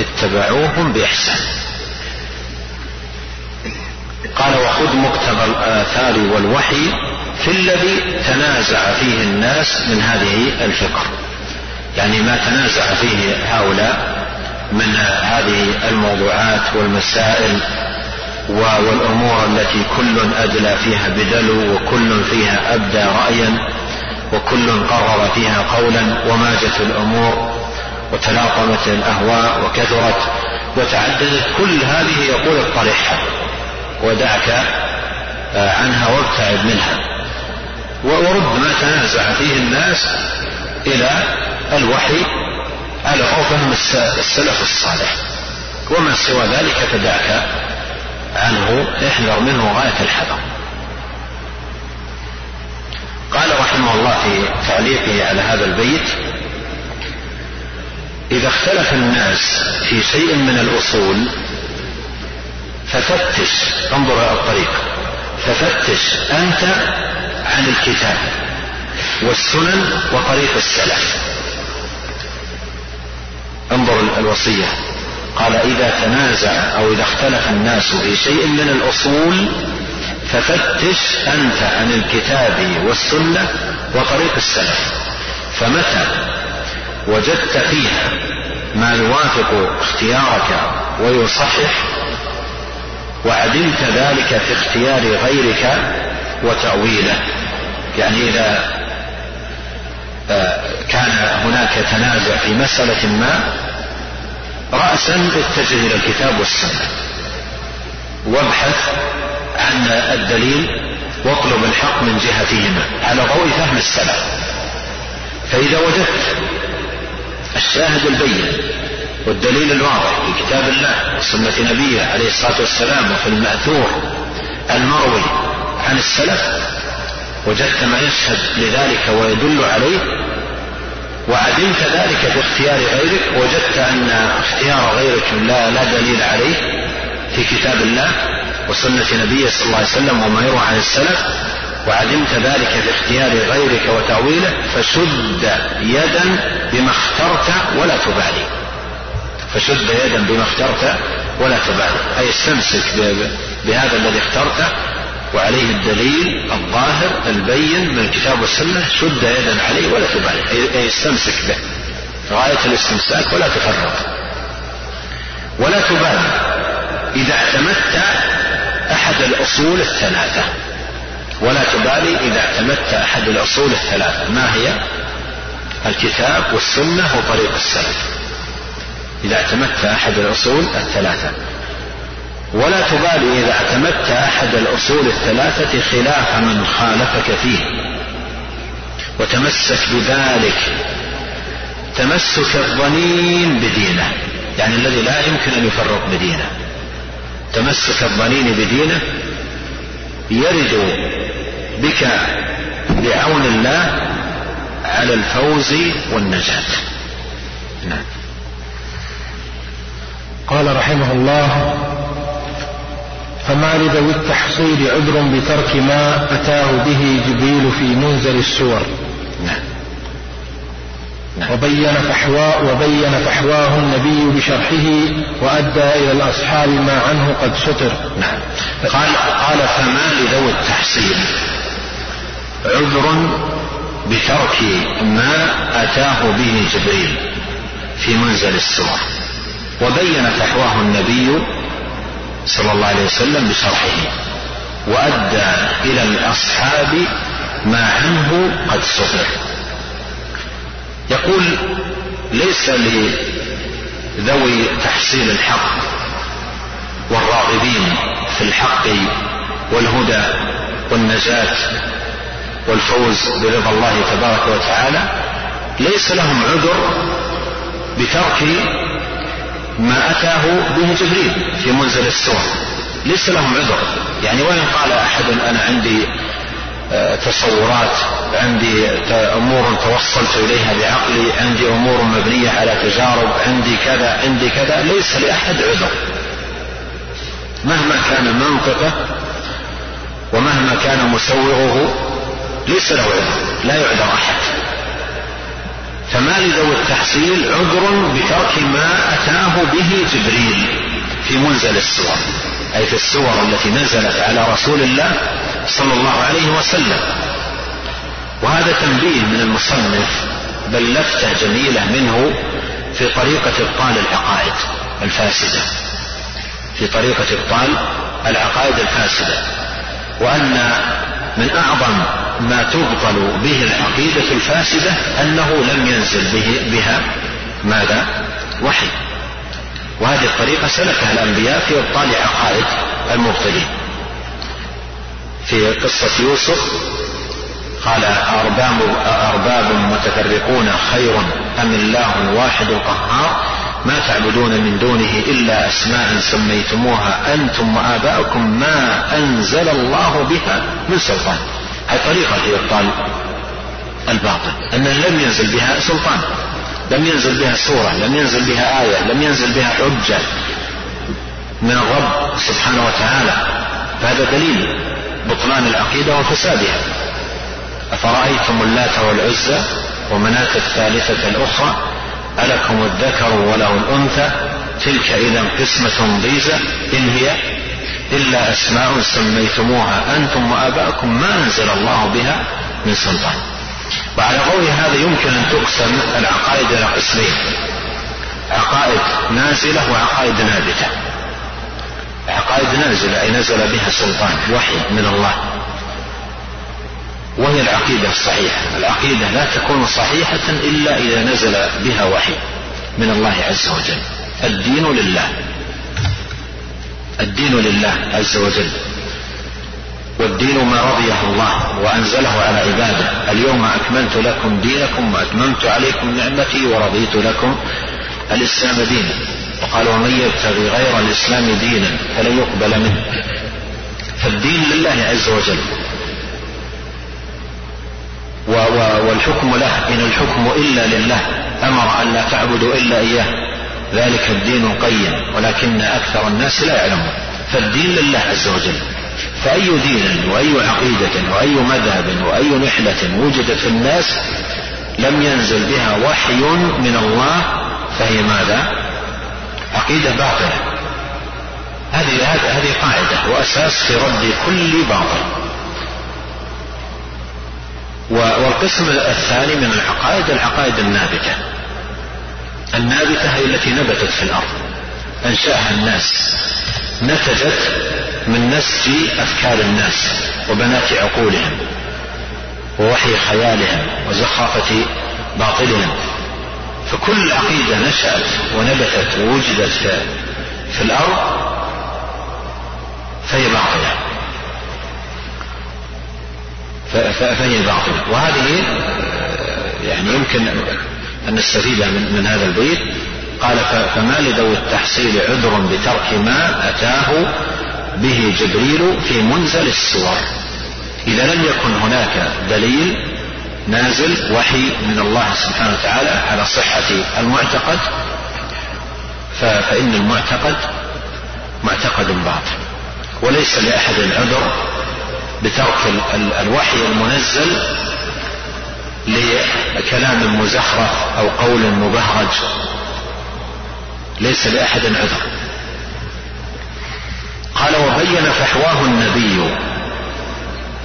اتبعوهم بإحسان. قال وخذ مقتضى الآثار والوحي في الذي تنازع فيه الناس من هذه الفكر يعني ما تنازع فيه هؤلاء من هذه الموضوعات والمسائل والأمور التي كل أدلى فيها بدلو وكل فيها أبدى رايا وكل قرر فيها قولا وماجت الأمور. وتلاطمت الأهواء وكثرت وتعددت كل هذه يقول اطرحها ودعك عنها وابتعد منها. ورد ما تنازع فيه الناس إلى الوحي على فهم السلف الصالح. وما سوى ذلك فدعك عنه احذر منه غاية الحذر. قال رحمه الله في تعليقه على هذا البيت إذا اختلف الناس في شيء من الأصول ففتش انظر إلى الطريق ففتش أنت عن الكتاب والسنن وطريق السلف. انظر الوصية. قال إذا تنازع أو إذا اختلف الناس في شيء من الأصول ففتش أنت عن الكتاب والسنة وطريق السلف. فمتى وجدت فيها ما يوافق اختيارك ويصحح وعدمت ذلك في اختيار غيرك وتأويله. يعني إذا آه، كان هناك تنازع في مسألة ما رأسا اتجه إلى الكتاب والسنة. وابحث عن الدليل واطلب الحق من جهتهما. على ضوء فهم السلف. فإذا وجدت الشاهد البين والدليل الواضح في كتاب الله وسنة نبيه عليه الصلاة والسلام وفي المأثور المروي عن السلف وجدت ما يشهد لذلك ويدل عليه وعدمت ذلك في اختيار غيرك وجدت أن اختيار غيرك لا, لا دليل عليه في كتاب الله وسنة نبيه صلى الله عليه وسلم وما يروى عن السلف وعلمت ذلك في اختيار غيرك وتأويله فشد يدا بما اخترت ولا تبالي. فشد يدا بما اخترت ولا تبالي. أي استمسك بهذا الذي اخترته وعليه الدليل الظاهر البين من الكتاب والسنة شد يدا عليه ولا تبالي. أي استمسك به. غاية الاستمساك ولا تفرط ولا تبالي. إذا اعتمدت أحد الأصول الثلاثة. ولا تبالي إذا اعتمدت أحد الأصول الثلاثة. ما هي؟ الكتاب والسنة وطريق السلف. إذا اعتمدت أحد الأصول الثلاثة. ولا تبالي إذا اعتمدت أحد الأصول الثلاثة خلاف من خالفك فيه. وتمسك بذلك. تمسك الظنين بدينه. يعني الذي لا يمكن أن يفرق بدينه. تمسك الظنين بدينه يرد بك بعون الله على الفوز والنجاة. نعم. قال رحمه الله فما لذوي التحصيل عذر بترك ما أتاه به جبريل في منزل السور. نعم. وبين فحوى وبين فحواه النبي بشرحه وأدى إلى الأصحاب ما عنه قد سطر نعم. قال قال فما لذوي التحصيل؟ عذر بترك ما أتاه به جبريل في منزل السور. وبين فحواه النبي صلى الله عليه وسلم بشرحه. وأدى إلى الأصحاب ما عنه قد سطر يقول ليس لذوي تحصيل الحق والراغبين في الحق والهدى والنجاة والفوز برضا الله تبارك وتعالى ليس لهم عذر بترك ما أتاه به جبريل في منزل السور. ليس لهم عذر. يعني وإن قال أحد أنا عندي تصورات. عندي أمور توصلت إليها بعقلي. عندي أمور مبنية على تجارب. عندي كذا عندي كذا. ليس لأحد عذر. مهما كان منطقه ومهما كان مسوغه ليس له عذر. لا يعذر أحد. فما لذوي التحصيل عذر بترك ما أتاه به جبريل في منزل السور. أي في السور التي نزلت على رسول الله صلى الله عليه وسلم. وهذا تنبيه من المصنف بل لفتة جميلة منه في طريقة إبطال العقائد الفاسدة. في طريقة إبطال العقائد الفاسدة. وأن من أعظم ما تبطل به العقيدة الفاسدة أنه لم ينزل به بها ماذا؟ وحي. وهذه الطريقة سلكها الأنبياء في إبطال عقائد المبطلين. في قصة يوسف قال أرباب, أرباب متفرقون خير أم الله الواحد القهار؟ ما تعبدون من دونه إلا أسماء سميتموها أنتم وآباؤكم ما أنزل الله بها من سلطان. هذه طريقة في إبطال الباطل أن لم ينزل بها سلطان لم ينزل بها سورة لم ينزل بها آية لم ينزل بها حجة من الرب سبحانه وتعالى. فهذا دليل بطلان العقيدة وفسادها. أفرأيتم اللات والعزى ومناة الثالثة الأخرى؟ ألكم الذكر وله الأنثى؟ تلك إذا قسمة ضيزة إن هي إلا أسماء سميتموها أنتم وآباؤكم ما أنزل الله بها من سلطان. وعلى قول هذا يمكن أن تقسم العقائد إلى قسمين عقائد نازلة وعقائد نابتة. عقائد نازلة أي نزل بها سلطان وحي من الله. وهي العقيدة الصحيحة. العقيدة لا تكون صحيحة إلا إذا نزل بها وحي من الله عز وجل. الدين لله. الدين لله عز وجل. والدين ما رضيه الله وأنزله على عباده. اليوم أكملت لكم دينكم وأتممت عليكم نعمتي ورضيت لكم الإسلام دينا. وقال ومن يبتغي غير الإسلام دينا فلن يقبل منه. فالدين لله عز وجل. والحكم له. إن الحكم إلا لله أمر أن لا تعبدوا إلا إياه. ذلك الدين القيم ولكن أكثر الناس لا يعلمون. فالدين لله عز وجل. فأي دين وأي عقيدة وأي مذهب وأي نحلة وجدت في الناس لم ينزل بها وحي من الله فهي ماذا؟ عقيدة باطلة. هذه هذه قاعدة وأساس في رد كل باطل. والقسم الثاني من العقائد العقائد النابتة. النابتة هي التي نبتت في الأرض. أنشأها الناس. نتجت من نسج أفكار الناس وبنات عقولهم ووحي خيالهم وزخرفة باطلهم. فكل عقيدة نشأت ونبتت ووجدت في الأرض فهي باطلة. فهي باطلة. وهذه يعني يمكن أن نستفيد من, من هذا البيت. قال فما لذوي التحصيل عذر بترك ما أتاه به جبريل في منزل السور. إذا لم يكن هناك دليل نازل وحي من الله سبحانه وتعالى على صحة المعتقد. فإن المعتقد معتقد باطل وليس لأحد عذر بترك الوحي المنزل لكلام مزخرف أو قول مبهرج. ليس لأحد عذر. قال وبين فحواه النبي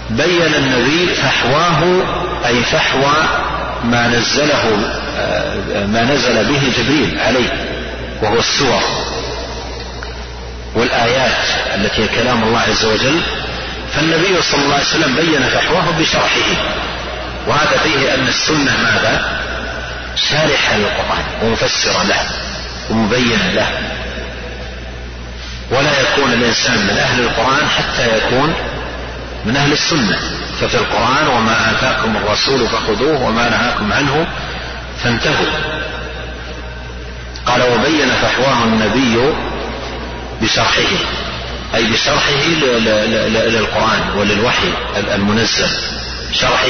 بين النبي فحواه أي فحوى ما نزله ما نزل به جبريل عليه وهو السور. والآيات التي هي كلام الله عز وجل فالنبي صلى الله عليه وسلم بين فحواه بشرحه. وهذا فيه أن السنة ماذا؟ شارحة للقرآن ومفسرة له ومبينة له. ولا يكون الإنسان من أهل القرآن حتى يكون من أهل السنة ففي القرآن وما آتاكم الرسول فخذوه وما نهاكم عنه فانتهوا. قال وبين فحواه النبي بشرحه أي بشرحه للقرآن وللوحي المنزل شرحه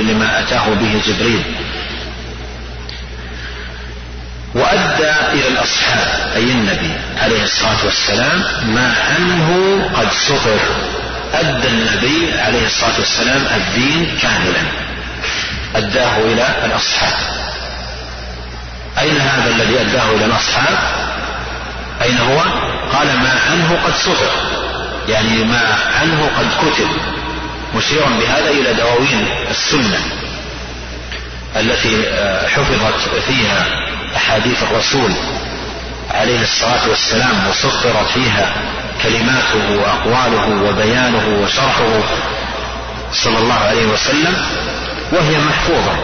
لما أتاه به جبريل. وأدى إلى الأصحاب أي النبي عليه الصلاة والسلام ما عنه قد سطر أدى النبي عليه الصلاة والسلام الدين كاملا. أداه إلى الأصحاب. أين هذا الذي أداه إلى الأصحاب؟ أين هو؟ قال ما عنه قد سطر يعني ما عنه قد كتب. مشيرا بهذا إلى دواوين السنة التي آه، حفظت فيها أحاديث الرسول. عليه الصلاة والسلام وسطرت فيها كلماته وأقواله وبيانه وشرحه صلى الله عليه وسلم وهي محفوظة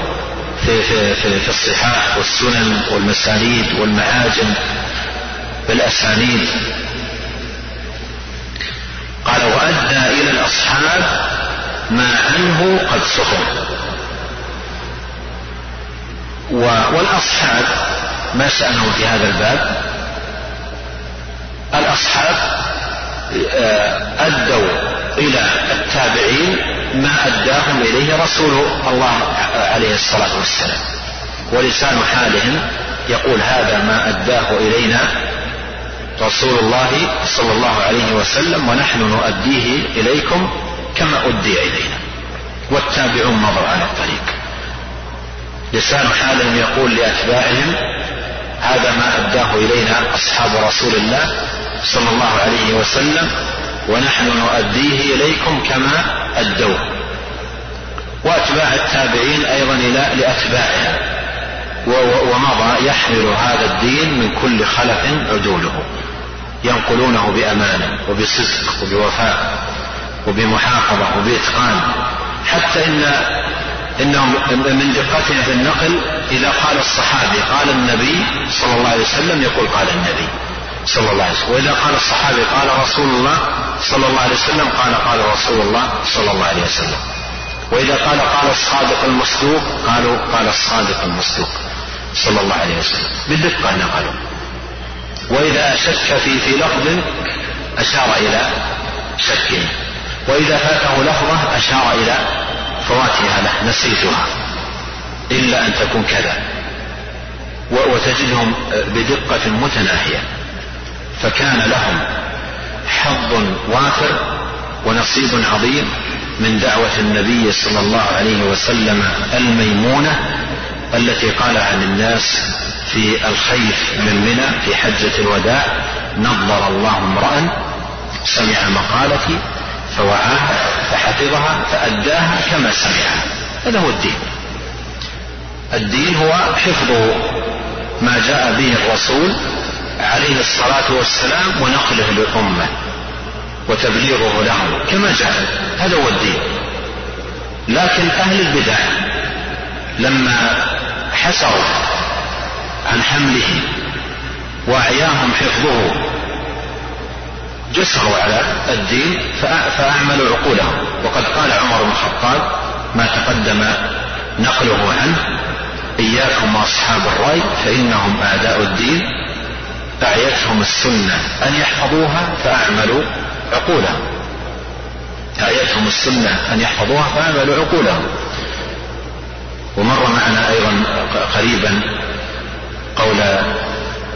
في, في, في, في الصحاح والسنن والمسانيد والمعاجم بالأسانيد قال وأدى إلى الأصحاب ما عنه قد سخر. والأصحاب ما شأنهم في هذا الباب الأصحاب آه، أدوا إلى التابعين ما أداهم إليه رسول الله عليه الصلاة والسلام. ولسان حالهم يقول هذا ما أداه إلينا رسول الله صلى الله عليه وسلم ونحن نؤديه إليكم كما أدي إلينا. والتابعون مضوا على الطريق. لسان حالهم يقول لأتباعهم هذا ما أداه إلينا أصحاب رسول الله صلى الله عليه وسلم ونحن نؤديه إليكم كما أدوه. وأتباع التابعين أيضا إلى لأتباعهم ومضى يحمل هذا الدين من كل خلف عدوله. ينقلونه بأمانة وبصدق وبوفاء وبمحافظة وبإتقان. حتى إن إنهم من دقتهم في النقل إذا قال الصحابي قال النبي صلى الله عليه وسلم يقول قال النبي. صلى الله عليه وسلم. وإذا قال الصحابي قال رسول الله صلى الله عليه وسلم قال قال رسول الله صلى الله عليه وسلم. وإذا قال قال الصادق المصدوق قالوا قال الصادق المصدوق صلى الله عليه وسلم. بدقة نقلوا وإذا شك في في لفظ أشار إلى شكه. وإذا فاته لفظة أشار إلى فواتها له نسيتها. إلا أن تكون كذا. وتجدهم بدقة متناهية. فكان لهم حظ وافر ونصيب عظيم من دعوة النبي صلى الله عليه وسلم الميمونة التي قال عن الناس في الخيف من منى في حجة الوداع نظر الله امرأ سمع مقالتي فوعاها فحفظها فأداها كما سمعها. هذا هو الدين. الدين هو حفظ ما جاء به الرسول عليه الصلاة والسلام ونقله للأمة وتبليغه لهم كما جاء. هذا هو الدين. لكن أهل البدع لما حسروا عن حمله وأعياهم حفظه جسروا على الدين فأعملوا عقولهم. وقد قال عمر بن الخطاب ما تقدم نقله عنه إياكم وأصحاب الرأي فإنهم أعداء الدين أعيتهم السنة. أن يحفظوها فأعملوا عقولهم. أعيتهم السنة أن يحفظوها فأعملوا عقولهم. ومر معنا أيضا قريبا قول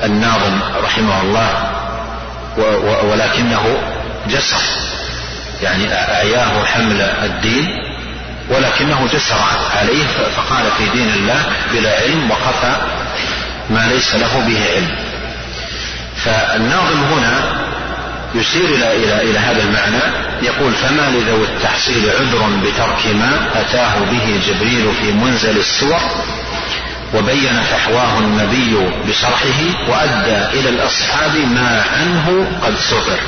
الناظم رحمه الله ولكنه جسر يعني أعياه حمل الدين ولكنه جسر عليه فقال في دين الله بلا علم وخفى ما ليس له به علم. فالناظم هنا يشير إلى إلى إلى هذا المعنى يقول فما لذوي التحصيل عذر بترك ما أتاه به جبريل في منزل السور وبين فحواه النبي بشرحه وأدى إلى الأصحاب ما عنه قد سطر.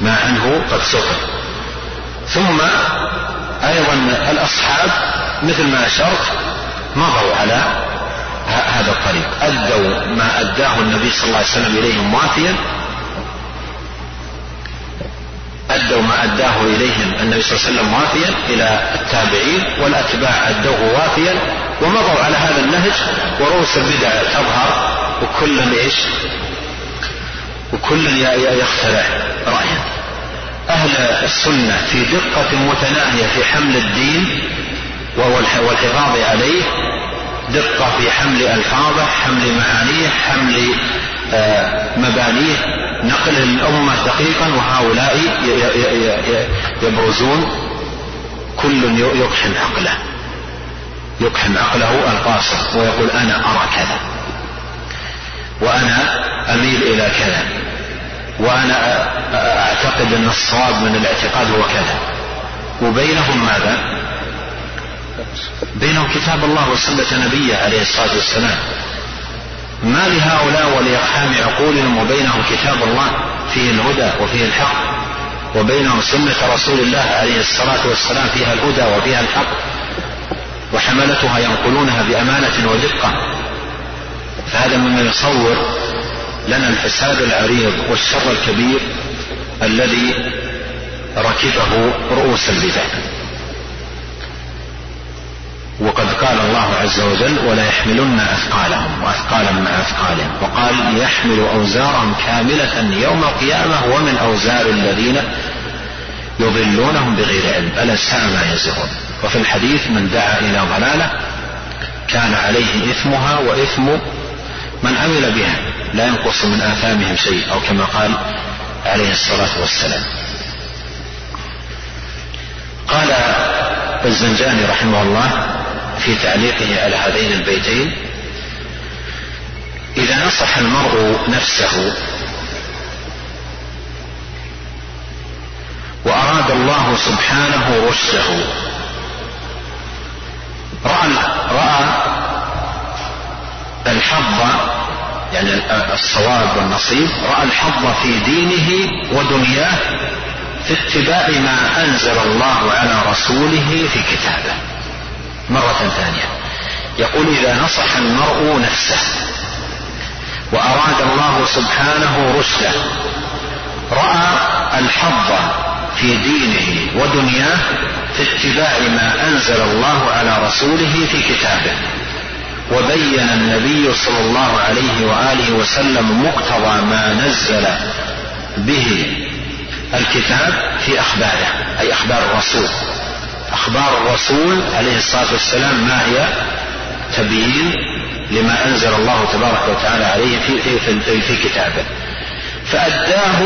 ما عنه قد سطر. ثم أيضا الأصحاب مثل ما أشرت مضوا على هذا الطريق. أدوا ما أداه النبي صلى الله عليه وسلم إليهم وافيا أدوا ما أداه إليهم النبي صلى الله عليه وسلم وافيا إلى التابعين والأتباع أدوه وافيا ومضوا على هذا النهج ورؤوس البدع تظهر وكل إيش؟ وكل يخترع رأيا أهل السنة في دقة متناهية في حمل الدين والحفاظ عليه دقة في حمل ألفاظه حمل معانيه حمل آه، مبانيه نقله للأمة دقيقا وهؤلاء يبرزون. كل يقحم عقله. يقحم عقله القاصر ويقول أنا أرى كذا. وأنا أميل إلى كذا. وأنا أعتقد أن الصواب من الاعتقاد هو كذا. وبينهم ماذا؟ بينهم كتاب الله وسنة نبيه عليه الصلاة والسلام. ما لهؤلاء ولإقحام عقولهم وبينهم كتاب الله فيه الهدى وفيه الحق وبينهم سنة رسول الله عليه الصلاة والسلام فيها الهدى وفيها الحق وحملتها ينقلونها بأمانة ودقة. فهذا مما يصور لنا الفساد العريض والشر الكبير الذي ركبه رؤوس البدع. وقد قال الله عز وجل ولا يحملن أثقالهم وأثقالا مع أثقالهم. وقال يحمل أوزارهم كاملة يوم القيامة ومن أوزار الذين يضلونهم بغير علم. ألا ساء ما يزرون. وفي الحديث من دعا إلى ضلالة كان عليه إثمها وإثم من عمل بها لا ينقص من آثامهم شيء أو كما قال عليه الصلاة والسلام. قال الزنجاني رحمه الله في تعليقه على هذين البيتين. إذا نصح المرء نفسه وأراد الله سبحانه رشده. رأى رأى الحظ يعني الصواب والنصيب رأى الحظ في دينه ودنياه في اتباع ما أنزل الله على رسوله في كتابه. مرة ثانية. يقول إذا نصح المرء نفسه وأراد الله سبحانه رشده رأى الحظ في دينه ودنياه في اتباع ما أنزل الله على رسوله في كتابه وبين النبي صلى الله عليه وآله وسلم مقتضى ما نزل به الكتاب في أخباره أي أخبار الرسول. أخبار الرسول عليه الصلاة والسلام ما هي؟ تبيين لما أنزل الله تبارك وتعالى عليه في, في, في, كتابه. فأداه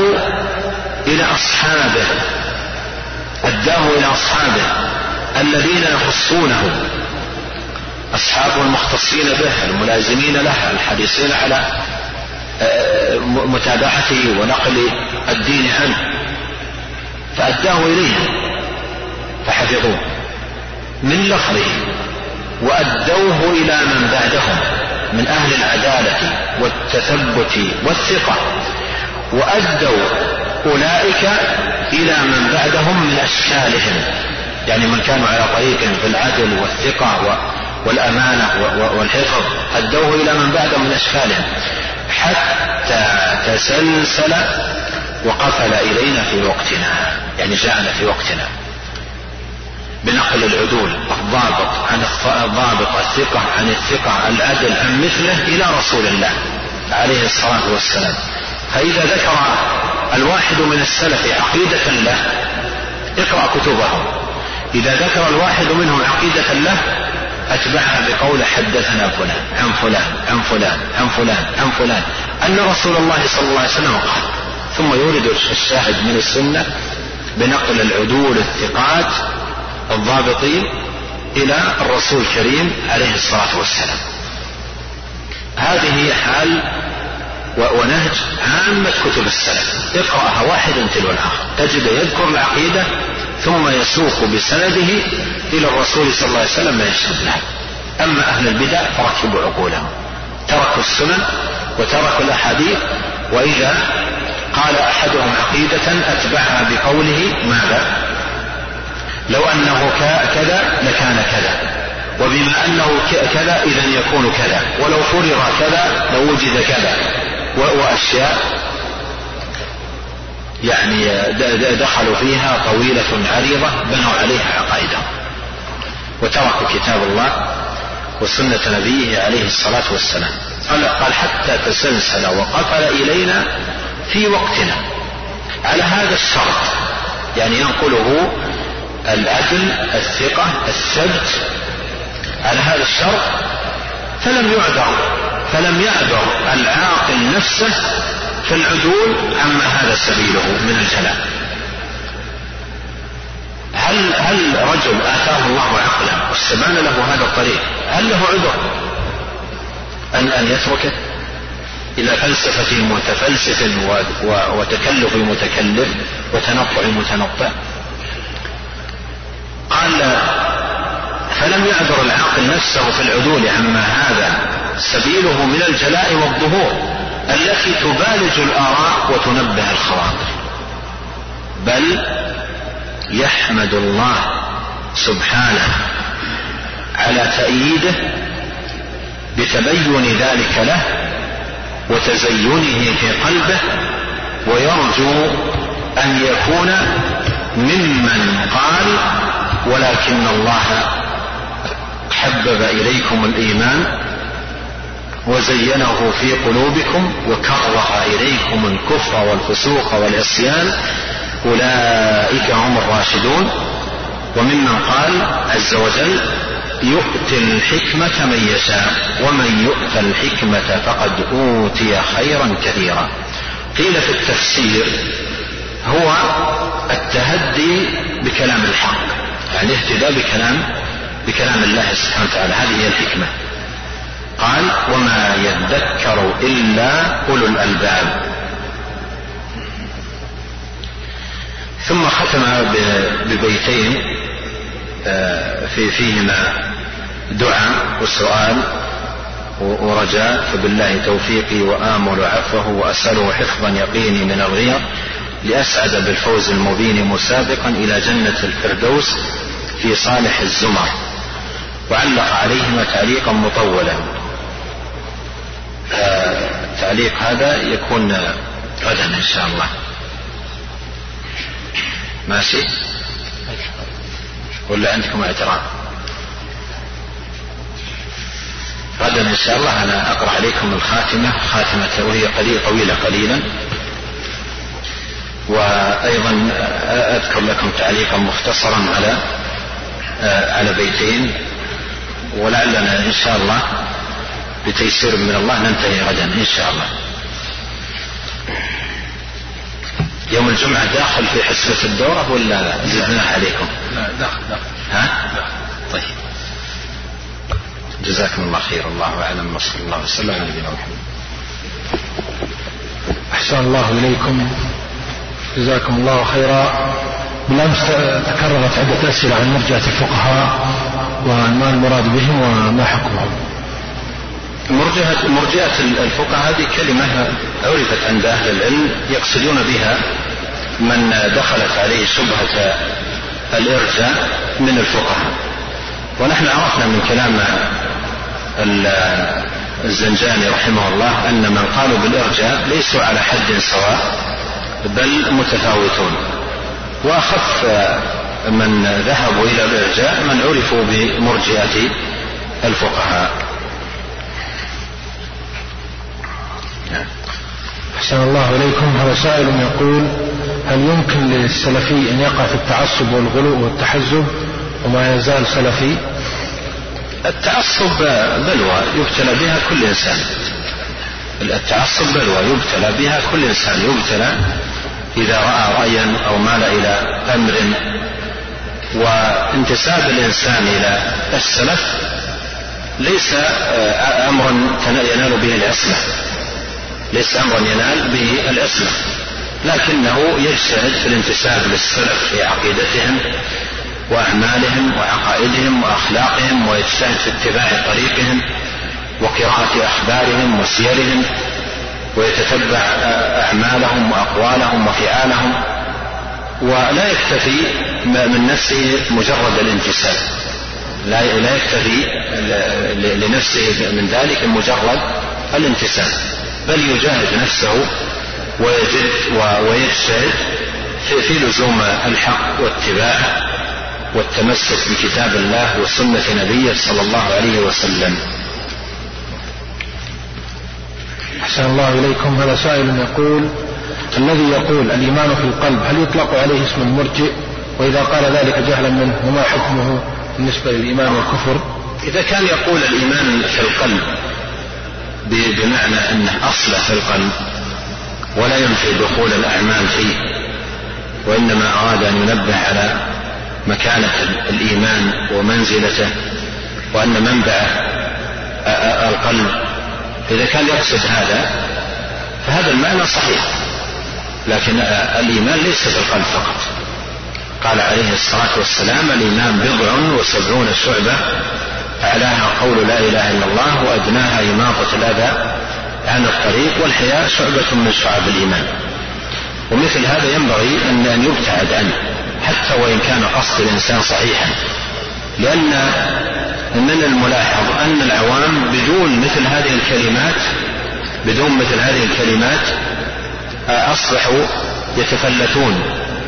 إلى أصحابه. أداه إلى أصحابه الذين يخصونه. أصحابه المختصين به الملازمين له الحريصين على آه، متابعته ونقل الدين عنه. فأداه إليهم. فحفظوه. من لفظه وأدوه إلى من بعدهم من أهل العدالة والتثبت والثقة. وأدوا أولئك إلى من بعدهم من أشكالهم. يعني من كانوا على طريقهم في العدل والثقة والأمانة والحفظ أدوه إلى من بعدهم من أشكالهم. حتى تسلسل وقفل إلينا في وقتنا. يعني جاءنا في وقتنا. بنقل العدول الضابط عن الضابط الثقة عن الثقة العدل عن مثله إلى رسول الله عليه الصلاة والسلام. فإذا ذكر الواحد من السلف عقيدة له اقرأ كتبهم إذا ذكر الواحد منهم عقيدة له أتبعها بقول حدثنا فلان عن فلان عن فلان عن فلان عن فلان. أن رسول الله صلى الله عليه وسلم قال ثم يورد الشاهد من السنة بنقل العدول الثقات الضابطين إلى الرسول الكريم عليه الصلاة والسلام. هذه حال ونهج عامة كتب السلف. اقرأها واحد تلو الآخر. تجد يذكر العقيدة ثم يسوق بسنده إلى الرسول صلى الله عليه وسلم ما يشهد له. أما أهل البدع فركبوا عقولهم. تركوا السنن وتركوا الأحاديث وإذا قال أحدهم عقيدة أتبعها بقوله ماذا؟ لو أنه كذا لكان كذا. وبما أنه كذا إذا يكون كذا. ولو فرض كذا لوجد كذا. وأشياء يعني دخلوا فيها طويلة عريضة بنوا عليها عقائدهم وتركوا كتاب الله وسنة نبيه عليه الصلاة والسلام. قال, قال حتى تسلسل وقفل إلينا في وقتنا. على هذا الشرط. يعني ينقله العدل الثقة الثبت على هذا الشرط؟ فلم يعذر فلم يعذر العاقل نفسه في العدول عما هذا سبيله من الجلاء. هل هل رجل آتاه الله عقلا واستبان له هذا الطريق هل له عذر؟ أن أن يتركه إلى فلسفة متفلسف وتكلف متكلف وتنطع متنطع. قال فلم يعذر العاقل نفسه في العدول عما هذا. سبيله من الجلاء والظهور التي تبالج الآراء وتنبه الخواطر. بل يحمد الله سبحانه على تأييده بتبين ذلك له وتزينه في قلبه ويرجو أن يكون ممن قال ولكن الله حبب إليكم الإيمان وزينه في قلوبكم وكره إليكم الكفر والفسوق والعصيان. أولئك هم الراشدون. وممن قال عز وجل يؤتي الحكمة من يشاء ومن يؤت الحكمة فقد أوتي خيرا كثيرا. قيل في التفسير هو التهدي بكلام الحق. الاهتداء بكلام بكلام الله سبحانه وتعالى. هذه هي الحكمة. قال وما يذكر إلا أولو الألباب. ثم ختم ببيتين آه، في فيهما دعاء وسؤال ورجاء. فبالله توفيقي وآمل عفوه وأسأله حفظا يقيني من الغير لأسعد بالفوز المبين مسابقا إلى جنة الفردوس في صالح الزمر وعلق عليهما تعليقا مطولا. التعليق هذا يكون غدا إن شاء الله. ماشي؟ ولا عندكم اعتراض؟ غدا إن شاء الله أنا أقرأ عليكم الخاتمة. خاتمة وهي قليل طويلة قليلا. وأيضا أذكر لكم تعليقا مختصرا على على بيتين. ولعلنا إن شاء الله بتيسير من الله ننتهي غدا إن شاء الله. يوم الجمعة داخل في حسبة الدورة ولا زدناه عليكم؟ لا داخل داخل. ها؟ طيب. جزاكم الله خير. الله أعلم. وصلى الله وسلم على نبينا محمد. أحسن الله إليكم. جزاكم الله خيرا. بالأمس تكررت عدة أسئلة عن مرجعة الفقهاء وما المراد بهم وما حكمهم. مرجئة مرجئة الفقهاء هذه كلمة عرفت عند أهل العلم يقصدون بها من دخلت عليه شبهة الإرجاء من الفقهاء. ونحن عرفنا من كلام الزنجاني رحمه الله أن من قالوا بالإرجاء ليسوا على حد سواء بل متفاوتون. وأخف من ذهبوا إلى الإرجاء من عرفوا بمرجئة الفقهاء. أحسن الله إليكم. هذا سائل يقول هل يمكن للسلفي أن يقع في التعصب والغلو والتحزب وما يزال سلفي؟ التعصب بلوى يبتلى بها كل إنسان. التعصب بلوى يبتلى بها كل إنسان. يبتلى إذا رأى رأيا أو مال إلى أمر. وانتساب الإنسان إلى السلف ليس أمرا ينال به العصمة ليس أمرا ينال به العصمة لكنه يجتهد في الانتساب للسلف في عقيدتهم وأعمالهم وعقائدهم وأخلاقهم ويجتهد في اتباع طريقهم وقراءة أخبارهم وسيرهم. ويتتبع أعمالهم وأقوالهم وفعالهم ولا يكتفي من نفسه مجرد الانتساب لا لا يكتفي لنفسه من ذلك مجرد الانتساب بل يجاهد نفسه ويجد ويجتهد في, لزوم الحق واتباعه والتمسك بكتاب الله وسنة نبيه صلى الله عليه وسلم. أحسن الله إليكم. هذا سائل يقول الذي يقول الإيمان في القلب هل يطلق عليه اسم المرجئ؟ وإذا قال ذلك جهلا منه وما حكمه بالنسبة للإيمان والكفر؟ إذا كان يقول الإيمان في القلب بمعنى أنه أصله في القلب ولا ينفي دخول الأعمال فيه وإنما أراد أن ينبه على مكانة الإيمان ومنزلته وأن منبع القلب إذا كان يقصد هذا فهذا المعنى صحيح. لكن الإيمان ليس في القلب فقط. قال عليه الصلاة والسلام الإيمان بضع وسبعون شعبة أعلاها قول لا إله إلا الله وأدناها إماطة الأذى عن الطريق والحياء شعبة من شعب الإيمان. ومثل هذا ينبغي أن يبتعد عنه حتى وإن كان قصد الإنسان صحيحا. لأن من الملاحظ أن العوام بدون مثل هذه الكلمات بدون مثل هذه الكلمات أصبحوا يتفلتون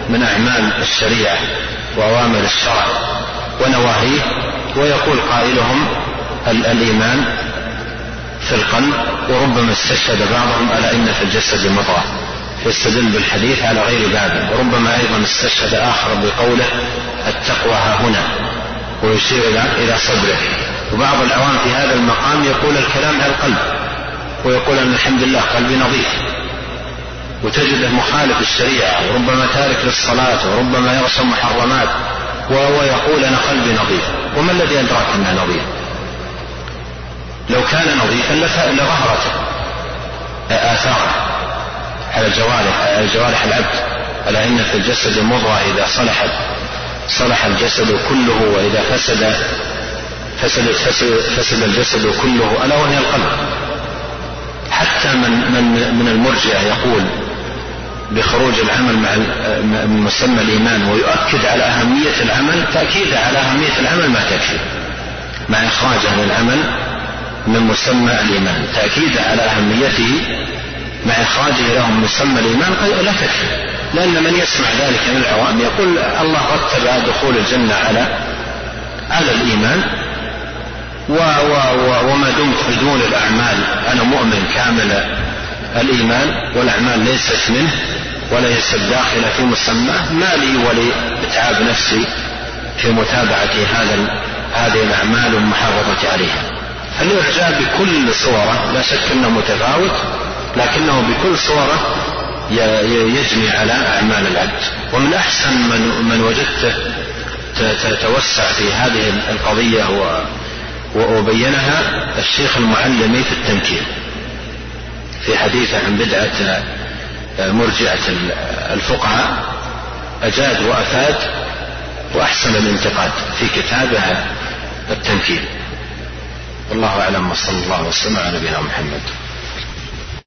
من أعمال الشريعة وأوامر الشرع ونواهيه ويقول قائلهم الإيمان في القلب وربما استشهد بعضهم على إن في الجسد مضغة يستدل بالحديث على غير بابه وربما أيضا استشهد آخر بقوله التقوى ها هنا. ويشير إلى صدره. وبعض العوام في هذا المقام يقول الكلام على القلب ويقول أن الحمد لله قلبي نظيف. وتجده مخالف الشريعة وربما تارك للصلاة وربما يرسم محرمات وهو يقول أنا قلبي نظيف. وما الذي أدراك أنه نظيف؟ لو كان نظيفا لظهرت آثاره. على الجوارح على جوارح العبد. ألا إن في الجسد مضغة إذا صلحت. صلح الجسد كله وإذا فسد فسد فسد, فسد الجسد كله ألا وهي القلب. حتى من من من المرجئة يقول بخروج العمل مع مسمى الإيمان ويؤكد على أهمية العمل تأكيده على أهمية العمل ما تكفي مع إخراجه من العمل من مسمى الإيمان. تأكيده على أهميته مع إخراجه لهم مسمى الإيمان لا تكفي. لأن من يسمع ذلك من العوام يقول الله رتب دخول الجنة على على الإيمان و و و وما دمت بدون الأعمال أنا مؤمن كامل الإيمان والأعمال ليست منه وليست داخلة في مسماه ما لي ولإتعاب نفسي في متابعة هذا هذه الأعمال والمحافظة عليها. فالإعجاب بكل صورة لا شك أنه متفاوت لكنه بكل صورة يجني على أعمال العبد. ومن أحسن من, من وجدته تتوسع في هذه القضية وبينها الشيخ المعلمي في التمكين في حديثه عن بدعة مرجئة الفقهاء أجاد وأفاد وأحسن الانتقاد في كتابه التمكين والله أعلم وصلى الله وسلم على نبينا محمد.